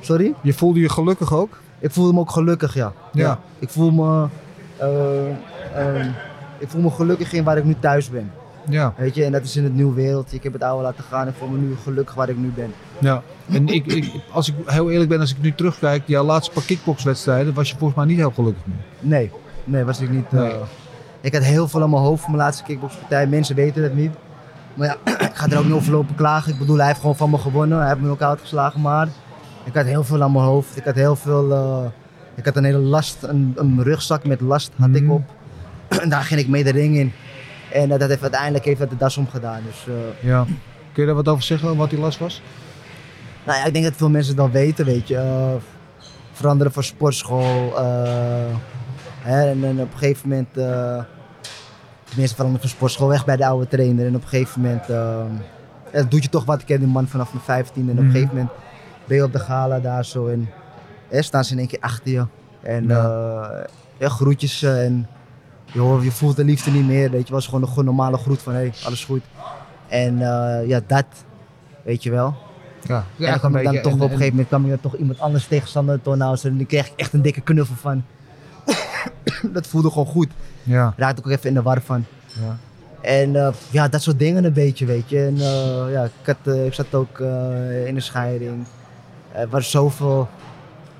Speaker 9: Sorry?
Speaker 1: Je voelde je gelukkig ook?
Speaker 9: Ik voelde me ook gelukkig, ja.
Speaker 1: Ja.
Speaker 9: Ik voel me, eh, ehm, ik voel me gelukkig in waar ik nu thuis ben.
Speaker 1: Ja.
Speaker 9: Weet je, en dat is in het nieuwe wereldje. Ik heb het oude laten gaan en voel me nu gelukkig waar ik nu ben.
Speaker 1: ja. En ik, ik, als ik heel eerlijk ben, als ik nu terugkijk, jouw laatste paar kickboxwedstrijden, was je volgens mij niet heel gelukkig mee.
Speaker 9: Nee, nee, was ik niet. eh, ik had heel veel aan mijn hoofd voor mijn laatste kickboxpartij. Mensen weten het niet. Maar ja, (clears throat) ik ga er ook niet over lopen klagen. Ik bedoel, hij heeft gewoon van me gewonnen. Hij heeft me ook uitgeslagen. Maar ik had heel veel aan mijn hoofd. Ik had heel veel. eh, ik had een hele last, een, een rugzak met last had ik
Speaker 1: Mhm.
Speaker 9: op. (clears throat) En daar ging ik mee de ring in. En eh, dat heeft uiteindelijk heeft dat de das omgedaan. Dus eh,
Speaker 1: Ja. Kun je daar wat over zeggen, wat die last was?
Speaker 9: nou ja, ik denk dat veel mensen het wel weten, weet je. Eh, veranderen van sportschool. hè, en, en op een gegeven moment... tenminste, veranderen van sportschool weg bij de oude trainer. En op een gegeven moment... eh, ja, doe je toch wat. Ik ken die man vanaf mijn 15 En op
Speaker 1: Mhm.
Speaker 9: een gegeven moment ben je op de gala daar zo. En hè, staan ze in één keer achter je. En ja. ja, groetjes. en je, je voelt de liefde niet meer. Weet je, was gewoon een gewoon normale groet van... Hey, alles goed. En eh, ja, dat... Weet je wel.
Speaker 1: Ja.
Speaker 9: En dan kwam ik dan toch op een gegeven moment kwam ik dan toch iemand anders tegenstander tonen. En dan kreeg ik echt een dikke knuffel van. (coughs) dat voelde gewoon goed.
Speaker 1: Ja.
Speaker 9: Raakte ik ook even in de war van.
Speaker 1: Ja.
Speaker 9: En eh, ja, dat soort dingen een beetje, weet je. En eh, ja, ik, had, ik zat ook in een scheiding. Er waren zoveel,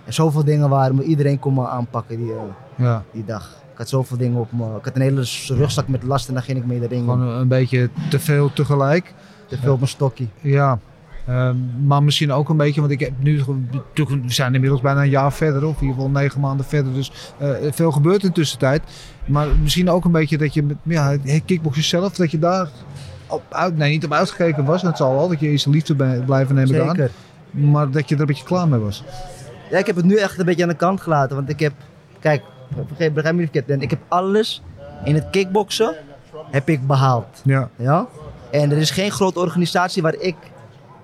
Speaker 9: zoveel dingen waar iedereen kon me aanpakken die,
Speaker 1: Ja.
Speaker 9: die dag. Ik had zoveel dingen op me. Ik had een hele rugzak met last en dan ging ik mee de ring.
Speaker 1: Gewoon een, beetje te veel tegelijk.
Speaker 9: Te veel op mijn stokje.
Speaker 1: Ja. Ehm, maar misschien ook een beetje, want ik heb nu, we zijn inmiddels bijna een jaar verder, of in ieder geval negen maanden verder. Dus eh, veel gebeurt in de tussentijd. Maar misschien ook een beetje dat je met ja, kickboksen zelf, dat je daar op uit, nee, niet op uitgekeken was. Het zal wel dat je eerst liefde bij- blijven nemen aan.
Speaker 9: Zeker.
Speaker 1: Maar dat je er een beetje klaar mee was.
Speaker 9: Ja, ik heb het nu echt een beetje aan de kant gelaten. Want ik heb, kijk, begrijp me niet verkeerd. En Ik heb alles in het kickboksen heb ik behaald.
Speaker 1: Ja.
Speaker 9: Ja? En er is geen grote organisatie waar ik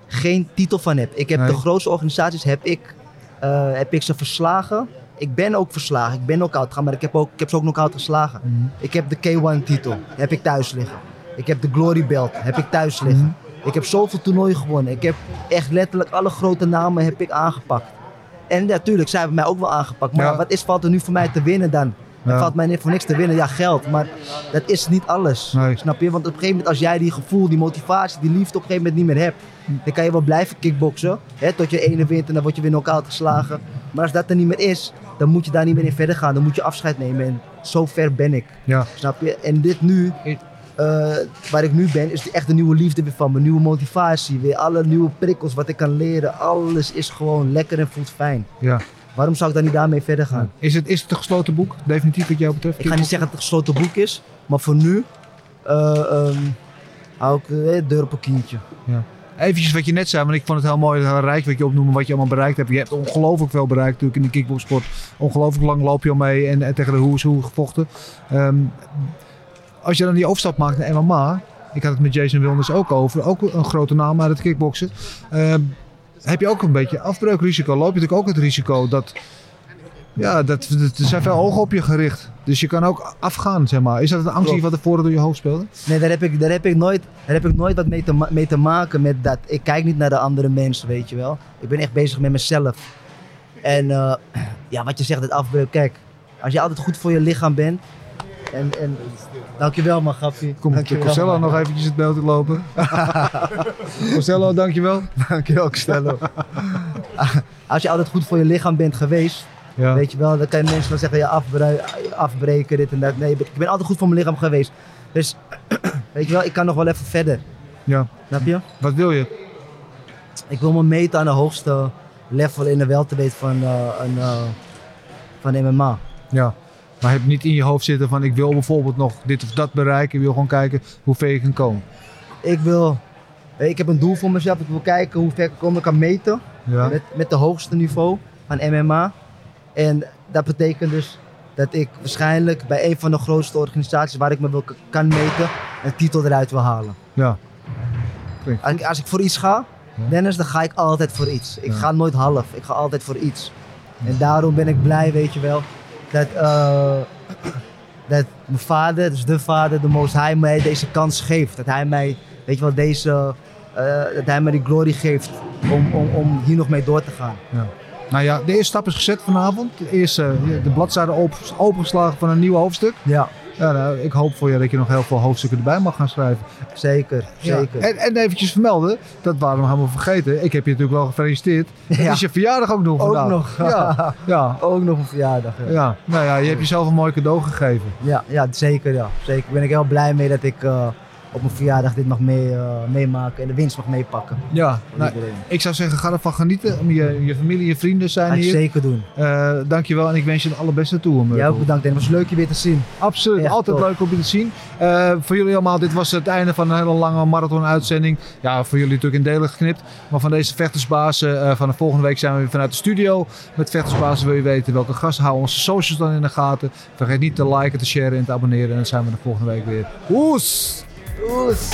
Speaker 9: geen titel van heb. Ik heb
Speaker 1: Nee.
Speaker 9: de grootste organisaties heb ik, eh, heb ik ze verslagen. Ik ben ook verslagen. Ik ben knock-out gegaan, maar ik heb, ook, ik heb ze ook knock-out geslagen.
Speaker 1: Mhm.
Speaker 9: Ik heb de K1 titel, heb ik thuis liggen. Ik heb de Glory Belt, heb ik thuis liggen. Ik heb zoveel toernooien gewonnen. Ik heb echt letterlijk alle grote namen heb ik aangepakt. En natuurlijk, zij hebben mij ook wel aangepakt. Maar
Speaker 1: Ja.
Speaker 9: wat is, valt er nu voor mij te winnen dan? Er
Speaker 1: Ja.
Speaker 9: valt mij voor niks te winnen. Ja, geld. Maar dat is niet alles.
Speaker 1: Nee.
Speaker 9: Snap je? Want op een gegeven moment, als jij die gevoel, die motivatie, die liefde op een gegeven moment niet meer hebt, dan kan je wel blijven kickboksen. Hè, tot je ene wint en dan word je weer knock-out geslagen. Maar als dat er niet meer is, dan moet je daar niet meer in verder gaan. Dan moet je afscheid nemen. En zo ver ben ik.
Speaker 1: Ja.
Speaker 9: Snap je? En dit nu, eh, waar ik nu ben, is echt de nieuwe liefde weer van me. Nieuwe motivatie, weer alle nieuwe prikkels, wat ik kan leren. Alles is gewoon lekker en voelt fijn.
Speaker 1: Ja.
Speaker 9: Waarom zou ik daar niet daarmee verder gaan?
Speaker 1: Is het, is het een gesloten boek, definitief wat jou betreft?
Speaker 9: Ik ga niet zeggen dat het een gesloten boek is, maar voor nu eh, ehm, hou ik de deur op een kientje.
Speaker 1: Ja. Eventjes wat je net zei, want ik vond het heel mooi, heel rijk wat je opnoemde, wat je allemaal bereikt hebt. Je hebt ongelooflijk veel bereikt natuurlijk in de kickboxsport ongelooflijk lang loop je al mee en, en tegen de Who's Who gevochten. Ehm, als je dan die overstap maakt naar MMA, ik had het met Jason Wilners ook over, ook een grote naam uit het kickboksen. Ehm, heb je ook een beetje afbreukrisico? Loop je natuurlijk ook het risico dat, ja, dat, er zijn veel ogen op je gericht. Dus je kan ook afgaan, zeg maar. Is dat een angst die wat er voor door je hoofd speelde?
Speaker 9: Nee, daar heb ik, daar heb ik, nooit, daar heb ik nooit wat mee te, mee te maken met dat. Ik kijk niet naar de andere mensen, weet je wel. Ik ben echt bezig met mezelf. En eh, ja, wat je zegt, het afbreuk. Kijk, als je altijd goed voor je lichaam bent. En, en dankjewel, man, grappie.
Speaker 1: Komt Costello nog eventjes het beeld lopen? (laughs) Costello, dankjewel.
Speaker 9: Dankjewel, Costello. als je altijd goed voor je lichaam bent geweest,
Speaker 1: Ja.
Speaker 9: weet je wel, dan kan je mensen wel zeggen, ja, afbreken, dit en dat. Nee, ik ben altijd goed voor mijn lichaam geweest. Dus, (clears throat) weet je wel, ik kan nog wel even verder.
Speaker 1: Ja.
Speaker 9: Snap je?
Speaker 1: Wat wil je?
Speaker 9: Ik wil me meten aan de hoogste level in de welterweight van, eh, een, eh, van MMA.
Speaker 1: Ja. Maar heb niet in je hoofd zitten van ik wil bijvoorbeeld nog dit of dat bereiken. Ik wil gewoon kijken hoe ver je kan komen.
Speaker 9: Ik wil, eh, ik heb een doel voor mezelf. Ik wil kijken hoe ver ik kom. Ik kan meten
Speaker 1: Ja.
Speaker 9: met, met de hoogste niveau van MMA. En dat betekent dus dat ik waarschijnlijk bij een van de grootste organisaties waar ik me wil, kan meten, een titel eruit wil halen.
Speaker 1: Ja.
Speaker 9: Als ik, als ik voor iets ga, Dennis, dan ga ik altijd voor iets. Ik
Speaker 1: Ja.
Speaker 9: ga nooit half, ik ga altijd voor iets. En daarom ben ik blij, weet je wel, dat, eh, (clears throat) dat mijn vader, dus de vader, de Most High, mij deze kans geeft. Dat hij mij, weet je wel, deze, eh, dat hij mij die glory geeft om, om, om hier nog mee door te gaan.
Speaker 1: Ja. Nou ja, de eerste stap is gezet vanavond. De eerste, de bladzijde op, opengeslagen van een nieuw hoofdstuk.
Speaker 9: Ja.
Speaker 1: Ja, nou, ik hoop voor je dat je nog heel veel hoofdstukken erbij mag gaan schrijven.
Speaker 9: Zeker,
Speaker 1: Ja.
Speaker 9: zeker.
Speaker 1: En, en eventjes vermelden, dat waren we helemaal vergeten. Ik heb je natuurlijk wel gefeliciteerd. Het
Speaker 9: Ja.
Speaker 1: is je verjaardag ook nog
Speaker 9: Ook
Speaker 1: vandaag.
Speaker 9: nog.
Speaker 1: Ja, ja. (laughs)
Speaker 9: Ook nog een verjaardag. Ja.
Speaker 1: ja. Nou ja, je hebt jezelf een mooi cadeau gegeven.
Speaker 9: Ja, ja, zeker. Ja. Zeker. Ben ik heel blij mee dat ik eh, op mijn verjaardag dit mag mee, eh, meemaken en de winst mag meepakken.
Speaker 1: Ja, nou, ik zou zeggen, ga ervan genieten. Je, je familie, je vrienden zijn hier.
Speaker 9: zeker doen.
Speaker 1: Eh, dankjewel en ik wens je het allerbeste toe. Murkel.
Speaker 9: Jij ook bedankt. En het was leuk je weer te zien.
Speaker 1: Absoluut,
Speaker 9: Echt
Speaker 1: altijd
Speaker 9: top.
Speaker 1: leuk om je te zien. Eh, voor jullie allemaal, dit was het einde van een hele lange marathon-uitzending. Ja, voor jullie natuurlijk in delen geknipt. Maar van deze vechtersbazen, eh, van de volgende week zijn we weer vanuit de studio. Met vechtersbazen wil je weten welke gasten. Hou onze socials dan in de gaten. Vergeet niet te liken, te sharen en te abonneren. En dan zijn we de volgende week weer. Oes!
Speaker 9: Tschüss.